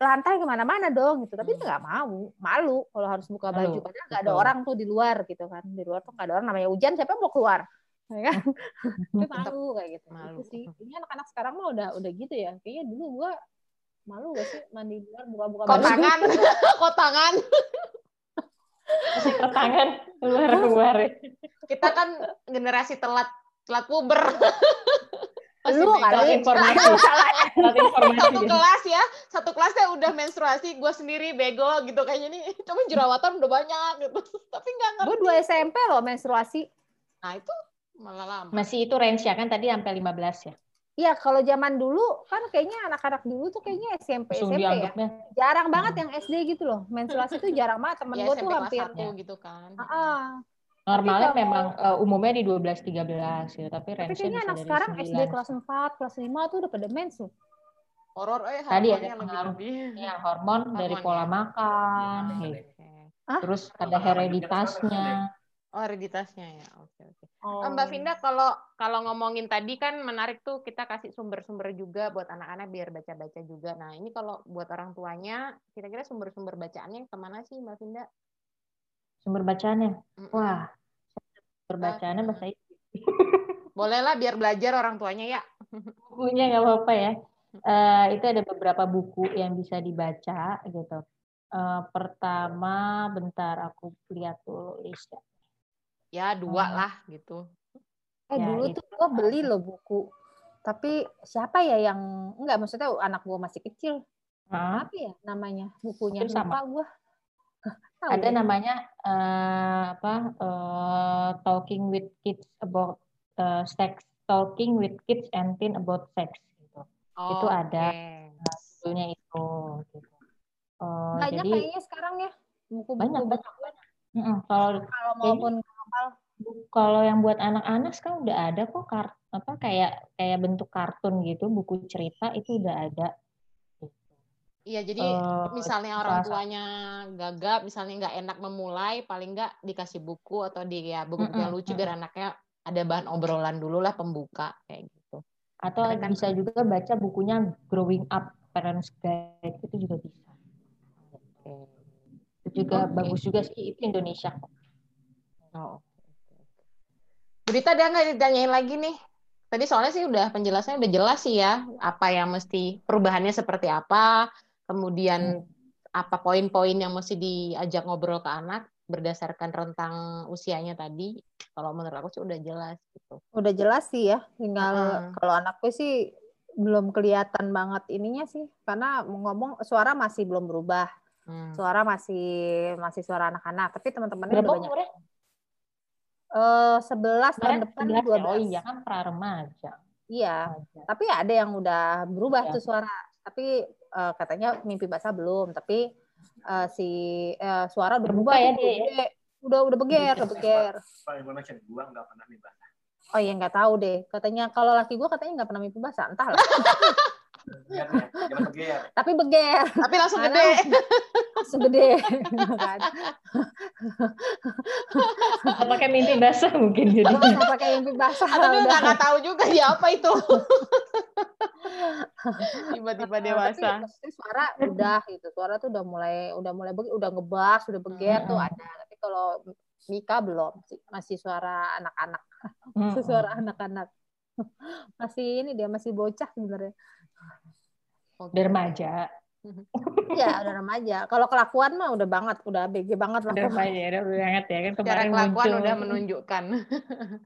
lantai ke mana-mana dong gitu. Tapi dia nggak mau malu kalau harus buka baju. Padahal nggak ada orang tuh di luar gitu kan. Di luar tuh nggak ada orang namanya hujan siapa mau keluar? Ya kan? Tapi malu kayak gitu. Malu. Itu sih. Ini anak-anak sekarang mah udah udah gitu ya. Kayaknya dulu gua malu gak sih mandi di luar buka-buka kotangan. Kotangan. Kotangan. Keluar keluar kita kan generasi telat telat puber lu kali. Informasi. Informasi. Satu kelas ya. Satu kelasnya udah menstruasi gue sendiri bego gitu. Kayaknya nih cuma jerawatan udah banyak gitu. Tapi nggak ngerti. Gue dua SMP loh menstruasi. Nah itu malah lama. Masih itu range ya kan tadi sampai 15 ya. Iya, kalau zaman dulu kan kayaknya anak-anak dulu tuh kayaknya SMP Langsung SMP ya. Jarang banget hmm. yang SD gitu loh. Menstruasi tuh jarang banget. Temen ya, gue tuh hampir gitu kan. Uh, Normalnya kalau, memang uh, umumnya di 12 13 gitu, tapi range Tapi kayaknya anak sekarang 9. SD kelas 4, kelas 5 tuh udah pada mens tuh. Horor eh Tadi ada pengaruh ya, hormon, hormon dari pola ya. makan oh, gitu. Ah? Terus ada hereditasnya. Oh, hereditasnya ya. Oke, oke. Oh. Mbak Vinda kalau kalau ngomongin tadi kan menarik tuh kita kasih sumber-sumber juga buat anak-anak biar baca-baca juga. Nah, ini kalau buat orang tuanya kira-kira sumber-sumber bacaannya ke mana sih Mbak Vinda? Sumber bacaannya? Wah sumber bacaannya bahasa Inggris. Bolehlah biar belajar orang tuanya ya. Bukunya nggak apa-apa ya. Uh, itu ada beberapa buku yang bisa dibaca gitu. Uh, pertama bentar aku lihat dulu listnya. Ya dua hmm. lah gitu. Eh ya, dulu itu. tuh gue beli loh buku. Tapi siapa ya yang enggak maksudnya anak gue masih kecil. Hmm. apa ya namanya? Bukunya itu sama. gue ada namanya uh, apa uh, talking with kids about uh, sex talking with kids and teen about sex gitu. Oh, itu ada okay. itu gitu. Uh, banyak jadi, kayaknya sekarang ya buku-buku banyak banyak, banyak. Mm -mm, kalau kalau maupun kapal. kalau yang buat anak-anak sekarang udah ada kok kart apa kayak kayak bentuk kartun gitu buku cerita itu udah ada Iya, jadi uh, misalnya orang tuanya gagap, misalnya nggak enak memulai, paling nggak dikasih buku atau di ya buku-buku yang lucu biar anaknya ada bahan obrolan dulu lah pembuka kayak gitu. Atau kan bisa juga baca bukunya Growing Up Parents Guide itu juga bisa. Oke. Itu juga okay. bagus juga sih itu Indonesia kok. Oh. Berita dia nggak ditanyain lagi nih. Tadi soalnya sih udah penjelasannya udah jelas sih ya apa yang mesti perubahannya seperti apa, kemudian hmm. apa poin-poin yang mesti diajak ngobrol ke anak berdasarkan rentang usianya tadi kalau menurut aku sih udah jelas gitu udah jelas sih ya tinggal hmm. kalau anakku sih belum kelihatan banget ininya sih karena ngomong suara masih belum berubah hmm. suara masih masih suara anak-anak tapi teman-temannya udah banyak Eh sebelas tahun depan dua belas. Oh iya kan pra remaja. Iya. Tapi ada yang udah berubah ya. tuh suara. Tapi uh, katanya mimpi basah belum, tapi uh, si uh, suara udah berubah ya dia. Ya? udah udah beger, udah beger. Kalau information gua nggak pernah nih basah. Oh iya nggak tahu deh. Katanya kalau laki gue katanya nggak pernah mimpi basah. Entahlah. Ya, jangan beger. Tapi beger. Tapi langsung gede. Langsung gede. Kan? Pakai mimpi basah mungkin jadi. Nggak pakai mimpi basah. Tapi udah. nggak nggak tahu juga dia apa itu. Tiba-tiba Tapi dewasa. maksudnya suara udah gitu. Suara tuh udah mulai udah mulai udah ngebas, udah beger tuh Mm-mm. ada. Tapi kalau Mika belum, Masih- masih suara anak-anak. Masih suara anak-anak. Masih ini dia masih bocah sebenarnya. Udah remaja. Iya, udah remaja. Kalau kelakuan mah udah banget, udah BG banget lah. Udah remaja, udah banget ya kan kemarin kelakuan muncul udah menunjukkan.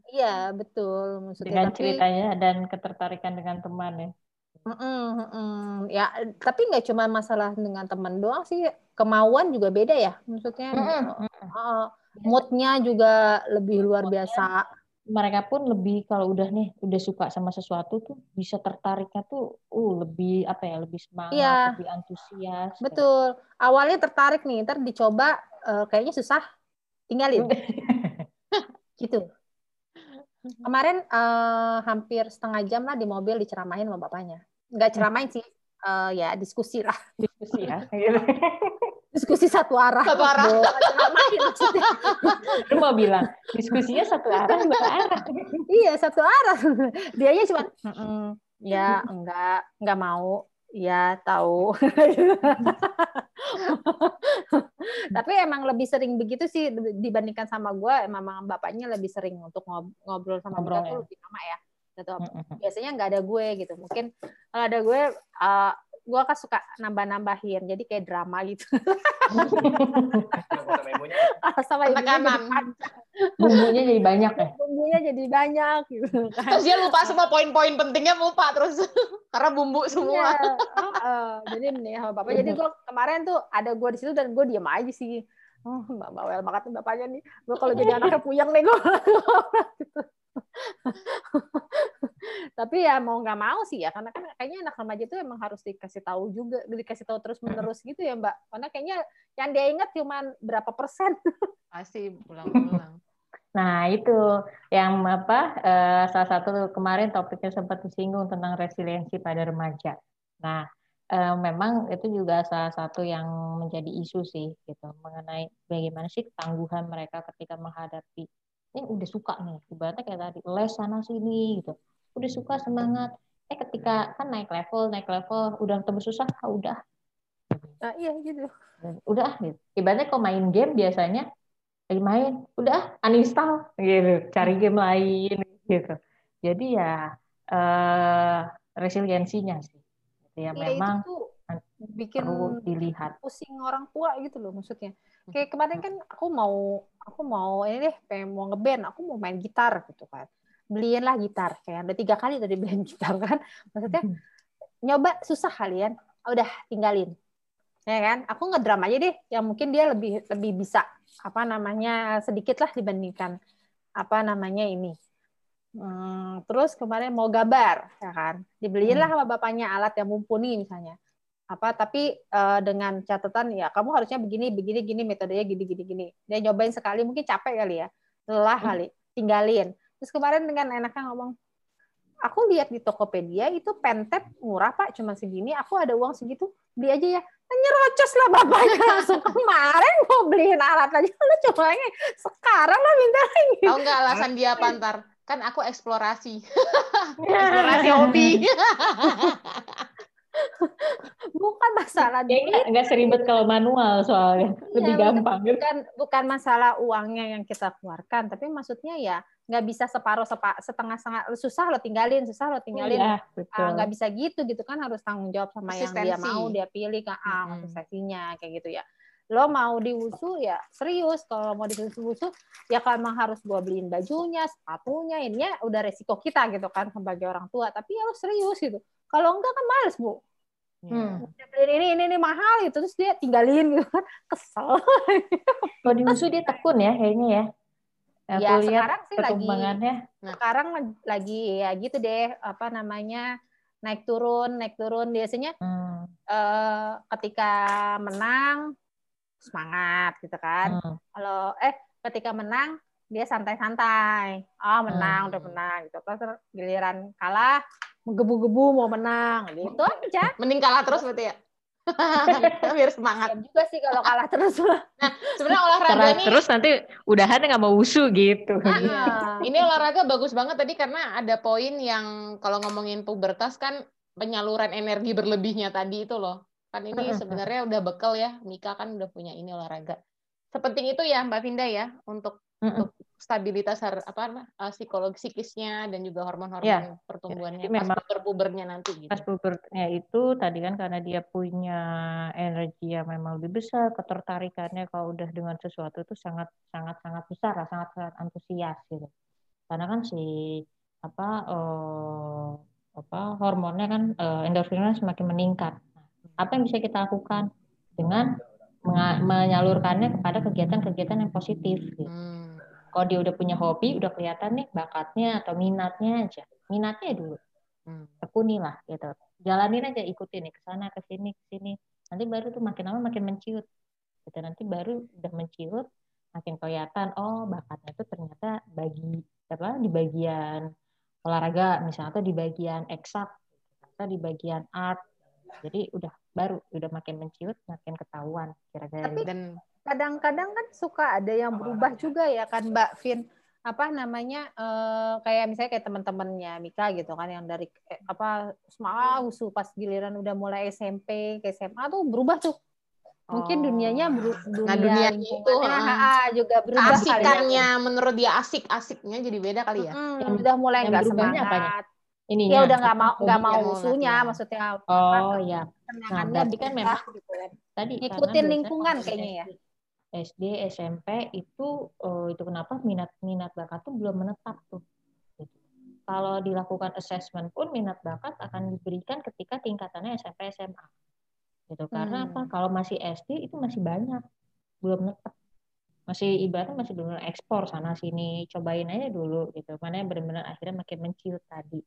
Iya, betul. Maksudnya dengan tapi ceritanya dan ketertarikan dengan teman ya. Mm-mm, mm-mm. ya, tapi nggak cuma masalah dengan teman doang sih. Kemauan juga beda ya. Maksudnya Mm-mm. uh, moodnya juga lebih luar Moodnya biasa. Mereka pun lebih kalau udah nih udah suka sama sesuatu tuh bisa tertariknya tuh uh lebih apa ya lebih semangat Iya. lebih antusias kayak. Betul. Awalnya tertarik nih, ntar dicoba eh, kayaknya susah, tinggalin. gitu. Kemarin eh, hampir setengah jam lah di mobil diceramahin sama bapaknya. Nggak ceramahin sih, eh, ya diskusi lah. diskusi ya gitu. Diskusi satu arah. Satu arah. Maksudnya. lu mau bilang diskusinya satu arah dua arah Iya satu arah. Dianya cuma "Mm-mm, ya enggak enggak mau. Ya tahu. Tapi emang lebih sering begitu sih dibandingkan sama gue. Emang bapaknya lebih sering untuk ngob- ngobrol sama Ngobrol, ya. lebih lama ya. Gitu. Mm-mm. Biasanya nggak ada gue gitu. Mungkin kalau ada gue, uh, gue kan suka nambah-nambahin. Jadi kayak drama gitu. Foto memonya. sama ibunya jadi bumbunya jadi banyak ya Bumbunya jadi banyak gitu kan. Terus dia lupa semua poin-poin pentingnya lupa terus karena bumbu semua. Iya, heeh. jadi nih sama bapak. Jadi gue kemarin tuh ada gue di situ dan gue diam aja sih. Oh, mbak bawel banget bapaknya nih. Gue kalau jadi anaknya puyeng nih gue. Tapi ya mau nggak mau sih ya, karena kan kayaknya anak remaja itu emang harus dikasih tahu juga, dikasih tahu terus menerus gitu ya mbak. Karena kayaknya yang dia ingat cuma berapa persen. Pasti pulang-pulang. nah itu yang apa eh, salah satu kemarin topiknya sempat disinggung tentang resiliensi pada remaja nah eh, memang itu juga salah satu yang menjadi isu sih gitu mengenai bagaimana sih ketangguhan mereka ketika menghadapi ini udah suka nih ibaratnya kayak tadi les sana sini gitu. Udah suka semangat. Eh ketika kan naik level naik level udah ketemu susah ah, udah. Nah iya gitu. udah gitu. Ibaratnya kalau main game biasanya lagi main udah uninstall gitu. Cari game lain gitu. Jadi ya eh, resiliensinya sih. Gitu ya Iya memang itu tuh bikin perlu dilihat. pusing orang tua gitu loh maksudnya. Kayak kemarin kan aku mau aku mau ini deh pengen mau ngeband, aku mau main gitar gitu kan. Beliin lah gitar. Kayak ada tiga kali tadi beliin gitar kan. Maksudnya nyoba susah kalian. Udah tinggalin. Ya kan? Aku ngedram aja deh yang mungkin dia lebih lebih bisa apa namanya sedikit lah dibandingkan apa namanya ini. Hmm, terus kemarin mau gambar, ya kan? Dibeliin lah sama bapaknya alat yang mumpuni misalnya apa tapi eh, dengan catatan ya kamu harusnya begini begini gini metodenya gini gini gini. Dia nyobain sekali mungkin capek kali ya. Lelah kali tinggalin. Terus kemarin dengan enaknya ngomong aku lihat di Tokopedia itu pentep murah pak cuma segini aku ada uang segitu beli aja ya. Nyerocos lah bapaknya langsung kemarin mau beliin alat aja lu coba ini sekarang lah minta lagi. Tahu nggak alasan dia apa ntar? Kan aku eksplorasi. eksplorasi hobi. Bukan masalah ya nggak nggak seribet kalau manual soalnya. Lebih Iya, gampang. gitu bukan bukan masalah uangnya yang kita keluarkan tapi maksudnya ya nggak bisa separuh sepa, setengah setengah susah lo tinggalin susah lo tinggalin. Iya, Ah, betul. nggak bisa gitu gitu kan harus tanggung jawab sama yang dia mau dia pilih kan ah Mm-mm. konsistensinya kayak gitu ya. Lo mau diwusu ya serius kalau mau diwusu ya kalau emang harus gua beliin bajunya sepatunya ininya udah resiko kita gitu kan sebagai orang tua tapi ya lo serius gitu. Kalau enggak kan males bu Hmm. Udah beliin ini ini ini mahal gitu. Terus dia tinggalin gitu kan. Kesel. Kalau di musuh dia tekun ya kayaknya ya. Aku ya lihat sekarang sih lagi perkembangannya. Sekarang lagi ya gitu deh. Apa namanya? Naik turun naik turun. Biasanya Hmm, eh, ketika menang semangat gitu kan. Hmm. kalau eh ketika menang dia santai-santai. Oh, menang, hmm. udah menang gitu. Terus giliran kalah, menggebu-gebu mau menang. Gitu aja. Mending kalah terus berarti ya? biar semangat. Ya juga sih kalau kalah terus. Nah sebenarnya olahraga kalah ini terus nanti udahan nggak mau usu gitu. Iya. ini olahraga bagus banget tadi karena ada poin yang kalau ngomongin pubertas kan penyaluran energi berlebihnya tadi itu loh. Kan ini sebenarnya udah bekal ya. Mika kan udah punya ini olahraga. Sepenting itu ya Mbak Vinda ya untuk untuk stabilitas apa uh, psikologi psikisnya dan juga hormon-hormon ya. pertumbuhannya ya, pas puber-pubernya nanti gitu. Pas pubernya itu tadi kan karena dia punya energi yang memang lebih besar, ketertarikannya kalau udah dengan sesuatu itu sangat sangat sangat besar, sangat sangat antusias gitu. Karena kan si apa uh, apa hormonnya kan uh, endorfinnya semakin meningkat. Apa yang bisa kita lakukan dengan menyalurkannya kepada kegiatan-kegiatan yang positif gitu. Hmm kalau dia udah punya hobi udah kelihatan nih bakatnya atau minatnya aja. Minatnya dulu. Hmm. tekuni lah gitu. Jalanin aja ikutin nih ke sana ke sini ke sini. Nanti baru tuh makin lama makin menciut. Gitu. Nanti baru udah menciut makin kelihatan oh bakatnya tuh ternyata bagi apa di bagian olahraga misalnya atau di bagian eksak atau di bagian art. Jadi udah baru udah makin menciut makin ketahuan kira-kira tapi dan kadang-kadang kan suka ada yang berubah juga ya kan Mbak Vin. Apa namanya eh, kayak misalnya kayak teman-temannya Mika gitu kan yang dari eh, apa semua usu pas giliran udah mulai SMP ke SMA tuh berubah tuh. Mungkin dunianya oh. dunia, nah, dunia itu uh, juga berubah asikannya ya. menurut dia asik asiknya jadi beda kali ya. Hmm, yang udah mulai nggak semangat. apanya? ini ya udah nggak mau nggak mau usunya maksudnya oh iya. Nah, berarti kan memang gitu kan. tadi ikutin lingkungan kayaknya ya SD, SMP itu uh, itu kenapa minat minat bakat tuh belum menetap tuh. Gitu. Kalau dilakukan assessment pun minat bakat akan diberikan ketika tingkatannya SMP SMA. Gitu. Karena hmm. apa? Kalau masih SD itu masih banyak belum menetap. Masih ibaratnya masih belum ekspor sana sini, cobain aja dulu gitu. Mana yang benar-benar akhirnya makin menciut tadi.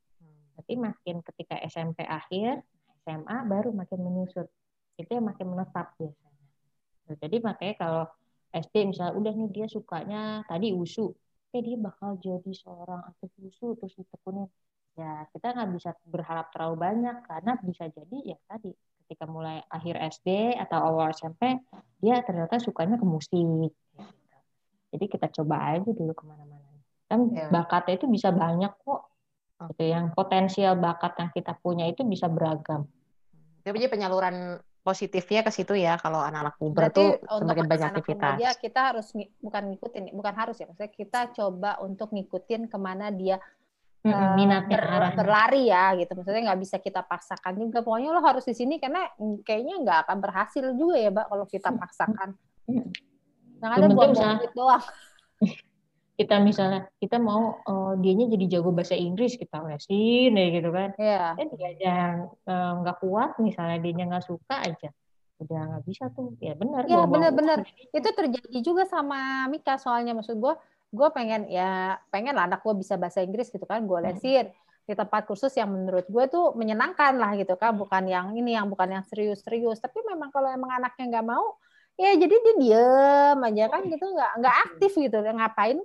Tapi makin ketika SMP akhir, SMA baru makin menyusut. Itu yang makin menetap biasanya. Jadi makanya kalau SD misalnya udah nih dia sukanya tadi usu, eh dia bakal jadi seorang atlet usu terus ditekunin. Ya kita nggak bisa berharap terlalu banyak karena bisa jadi ya tadi ketika mulai akhir SD atau awal SMP dia ternyata sukanya ke musik. Jadi kita coba aja dulu ke mana-mana. Kan ya. bakatnya itu bisa banyak kok. Gitu. Yang potensial bakat yang kita punya itu bisa beragam. Jadi penyaluran positifnya ke situ ya kalau anak-anak puber tuh semakin banyak aktivitas. Aja kita harus bukan ngikutin, bukan harus ya, maksudnya kita coba untuk ngikutin ke mana dia hmm, minatnya ber, berlari ya gitu. Maksudnya nggak bisa kita paksakan juga. Pokoknya lo harus di sini karena kayaknya nggak akan berhasil juga ya, Mbak, kalau kita paksakan. Yang ada buat doang kita misalnya kita mau uh, dianya jadi jago bahasa Inggris kita lesin ya gitu kan. Yeah. kan dia aja eh, nggak kuat misalnya dia nggak suka aja. Udah nggak bisa tuh. Ya benar ya benar-benar. itu terjadi juga sama Mika soalnya maksud gue gue pengen ya pengen lah anak gue bisa bahasa Inggris gitu kan gue hmm. lesin. Hmm. di tempat kursus yang menurut gue tuh menyenangkan lah gitu kan bukan yang ini yang bukan yang serius-serius. Tapi memang kalau emang anaknya nggak mau ya jadi dia diem aja kan gitu. Nggak nggak aktif gitu. Ngapain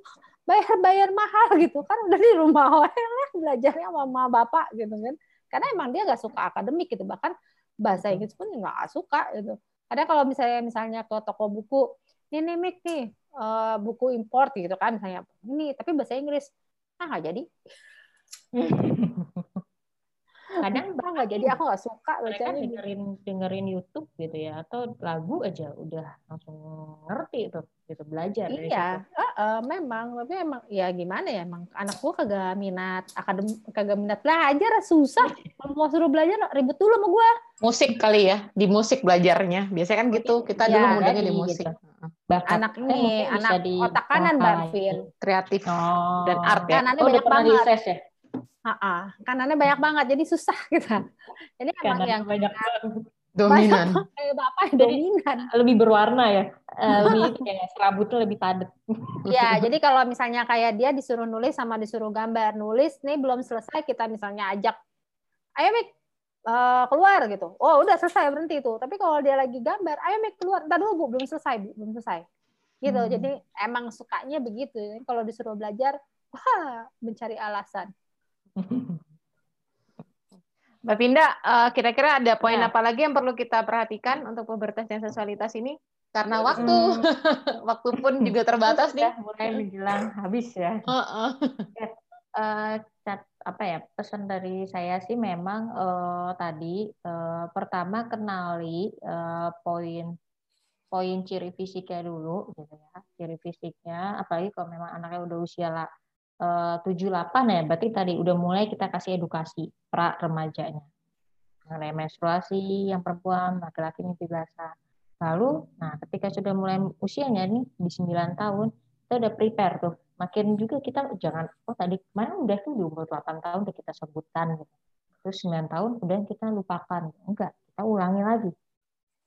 bayar bayar mahal gitu. Kan udah di rumah lah belajarnya mama bapak gitu kan. Karena emang dia nggak suka akademik gitu. Bahkan bahasa Inggris pun nggak suka gitu. Ada kalau misalnya misalnya ke toko buku ini mik nih uh, buku import gitu kan misalnya. Ini tapi bahasa Inggris. Ah nggak jadi kadang nggak jadi aku nggak suka mereka dengerin dengerin YouTube gitu ya atau lagu aja udah langsung ngerti tuh gitu belajar iya uh, uh, memang tapi emang ya gimana ya emang anak gua kagak minat akadem kagak minat belajar susah. Mau suruh belajar ribet dulu sama gua. Musik kali ya di musik belajarnya. Biasanya kan gitu kita ya, dulu mudanya di musik. gitu. Bakat. anak ini anak otak kanan Mbak Vin kreatif oh. dan art ya. Kanannya oh, banyak banget. ya Ha-ha. kanannya banyak banget jadi susah gitu. Jadi emang yang banyak dominan. Kayak bapak dominan. Lebih berwarna ya. Eh, lebih kayak serabutnya lebih padat. Ya, jadi kalau misalnya kayak dia disuruh nulis sama disuruh gambar, nulis nih belum selesai kita misalnya ajak ayo Mik uh, keluar gitu. Oh, udah selesai berhenti itu. Tapi kalau dia lagi gambar, ayo Mik keluar. Entar dulu Bu, belum selesai, Bu, belum selesai. gitu hmm. jadi emang sukanya begitu kalau disuruh belajar wah mencari alasan Mbak Pinda, uh, kira-kira ada poin ya. apa lagi yang perlu kita perhatikan untuk pubertas dan seksualitas ini? Karena waktu, hmm. waktu pun juga terbatas nih. Mulai menjelang habis ya. Uh -uh. ya uh, apa ya pesan dari saya sih memang uh, tadi uh, pertama kenali uh, poin poin ciri fisiknya dulu gitu ya ciri fisiknya apalagi kalau memang anaknya udah usia lah tujuh delapan ya berarti tadi udah mulai kita kasih edukasi pra remajanya mengenai menstruasi yang perempuan laki-laki mimpi basah lalu nah ketika sudah mulai usianya nih di 9 tahun kita udah prepare tuh makin juga kita jangan oh tadi mana udah tuh di umur 8 tahun udah kita sebutkan gitu. Terus 9 tahun udah kita lupakan. Enggak, kita ulangi lagi.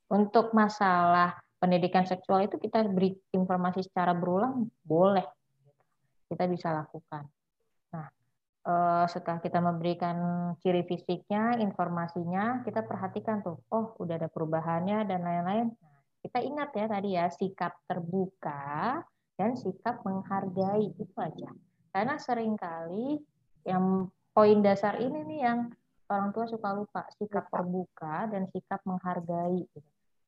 Untuk masalah pendidikan seksual itu kita beri informasi secara berulang boleh. Kita bisa lakukan. Nah, eh, setelah kita memberikan ciri fisiknya, informasinya, kita perhatikan tuh, oh udah ada perubahannya dan lain-lain. Nah, kita ingat ya tadi ya sikap terbuka dan sikap menghargai itu aja. Karena sering kali yang poin dasar ini nih yang orang tua suka lupa sikap terbuka dan sikap menghargai.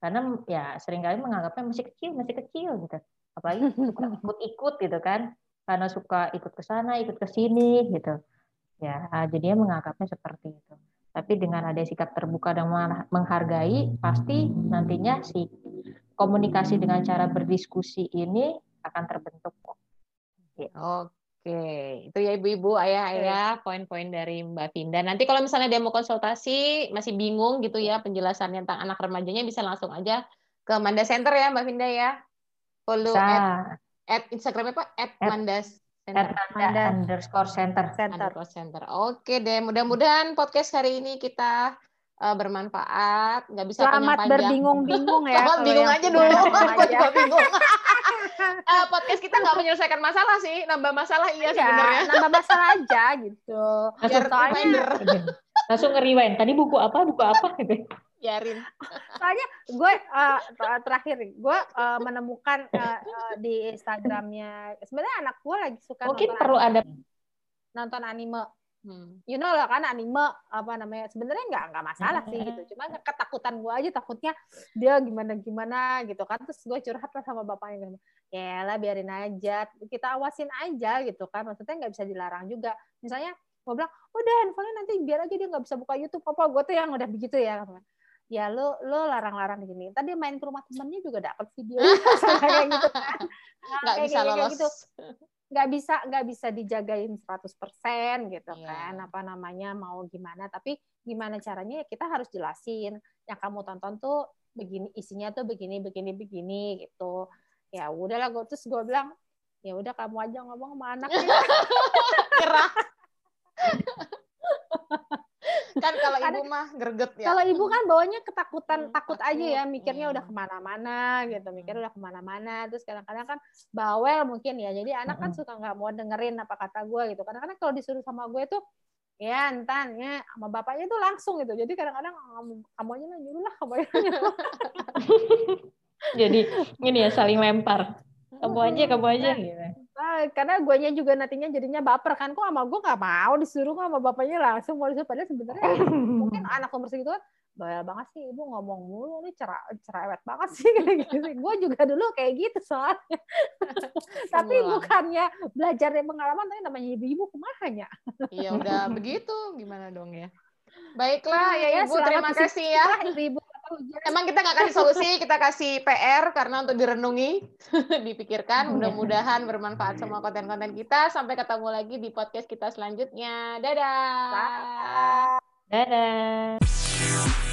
Karena ya sering kali menganggapnya masih kecil, masih kecil gitu. Apalagi ikut-ikut gitu kan. Karena suka ikut ke sana, ikut ke sini gitu. Ya, jadinya menganggapnya seperti itu. Tapi dengan ada sikap terbuka dan menghargai, pasti nantinya si komunikasi dengan cara berdiskusi ini akan terbentuk kok. Gitu. Oke, itu ya ibu-ibu, ayah-ayah, poin-poin dari Mbak Vinda. Nanti kalau misalnya dia mau konsultasi, masih bingung gitu ya penjelasannya tentang anak remajanya, bisa langsung aja ke Manda Center ya Mbak Vinda ya. Follow at, at Instagramnya Pak, at, at Mandas Center. At underscore center. center. Underscore center. Oke deh, mudah-mudahan podcast hari ini kita uh, bermanfaat, nggak bisa Selamat berbingung-bingung ya. Selamat bingung aja dulu, aku juga bingung. uh, podcast kita nggak menyelesaikan masalah sih, nambah masalah iya, iya sebenarnya. Nambah masalah aja gitu. Langsung soalnya langsung ngeriwain. Tadi buku apa? Buku apa gitu. Yarin. Soalnya gue uh, terakhir gue uh, menemukan uh, uh, di Instagramnya sebenarnya anak gue lagi suka mungkin perlu ada nonton anime. Hmm. You know lah kan anime apa namanya sebenarnya nggak nggak masalah sih gitu. Cuma ketakutan gue aja takutnya dia gimana gimana gitu kan. Terus gue curhat lah sama bapaknya gitu. ya lah biarin aja kita awasin aja gitu kan. Maksudnya nggak bisa dilarang juga. Misalnya gue bilang udah handphonenya nanti biar aja dia nggak bisa buka YouTube. Apa gue tuh yang udah begitu ya ya lo lo larang-larang gini tadi main ke rumah temennya juga dapat video kayak gitu kan. Nggak bisa lolos. gitu. Nggak bisa nggak bisa dijagain 100% gitu yeah. kan. Apa namanya mau gimana. Tapi gimana caranya ya kita harus jelasin. Yang kamu tonton tuh begini isinya tuh begini begini begini gitu. Ya udahlah gue terus gue bilang ya udah kamu aja ngomong sama anak ya. kan kalau ibu mah greget ya. Kalau ibu kan bawanya ketakutan, hmm, takut takut. aja ya, mikirnya hmm. udah ke mana-mana gitu, mikirnya udah ke mana-mana. Terus kadang-kadang kan bawel mungkin ya, jadi anak kan suka nggak mau dengerin apa kata gue gitu. Kadang-kadang kalau disuruh sama gue tuh ya entan ya sama bapaknya tuh langsung gitu. Jadi kadang-kadang kamu aja nyuruh lah, kamu aja jadi ini ya saling lempar. Kamu aja, kamu aja gitu Nah, karena guanya juga nantinya jadinya baper kan kok sama gue gak mau disuruh sama bapaknya langsung mau disuruh. Padahal sebenarnya mungkin anak umur segitu kan bayar banget sih ibu ngomong mulu nih cerah cerewet banget sih. Gitu sih. Gue juga dulu kayak gitu soalnya. Tapi bukannya belajar dari pengalaman tapi namanya ibu-ibu ke mana iya udah begitu. Gimana dong ya? Baiklah ya, ya ibu terima kasih ya. ibu-ibu Emang kita nggak kasih solusi, kita kasih PR karena untuk direnungi, dipikirkan. Iya. Mudah-mudahan bermanfaat semua konten-konten kita. Sampai ketemu lagi di podcast kita selanjutnya. Dadah. Dadah.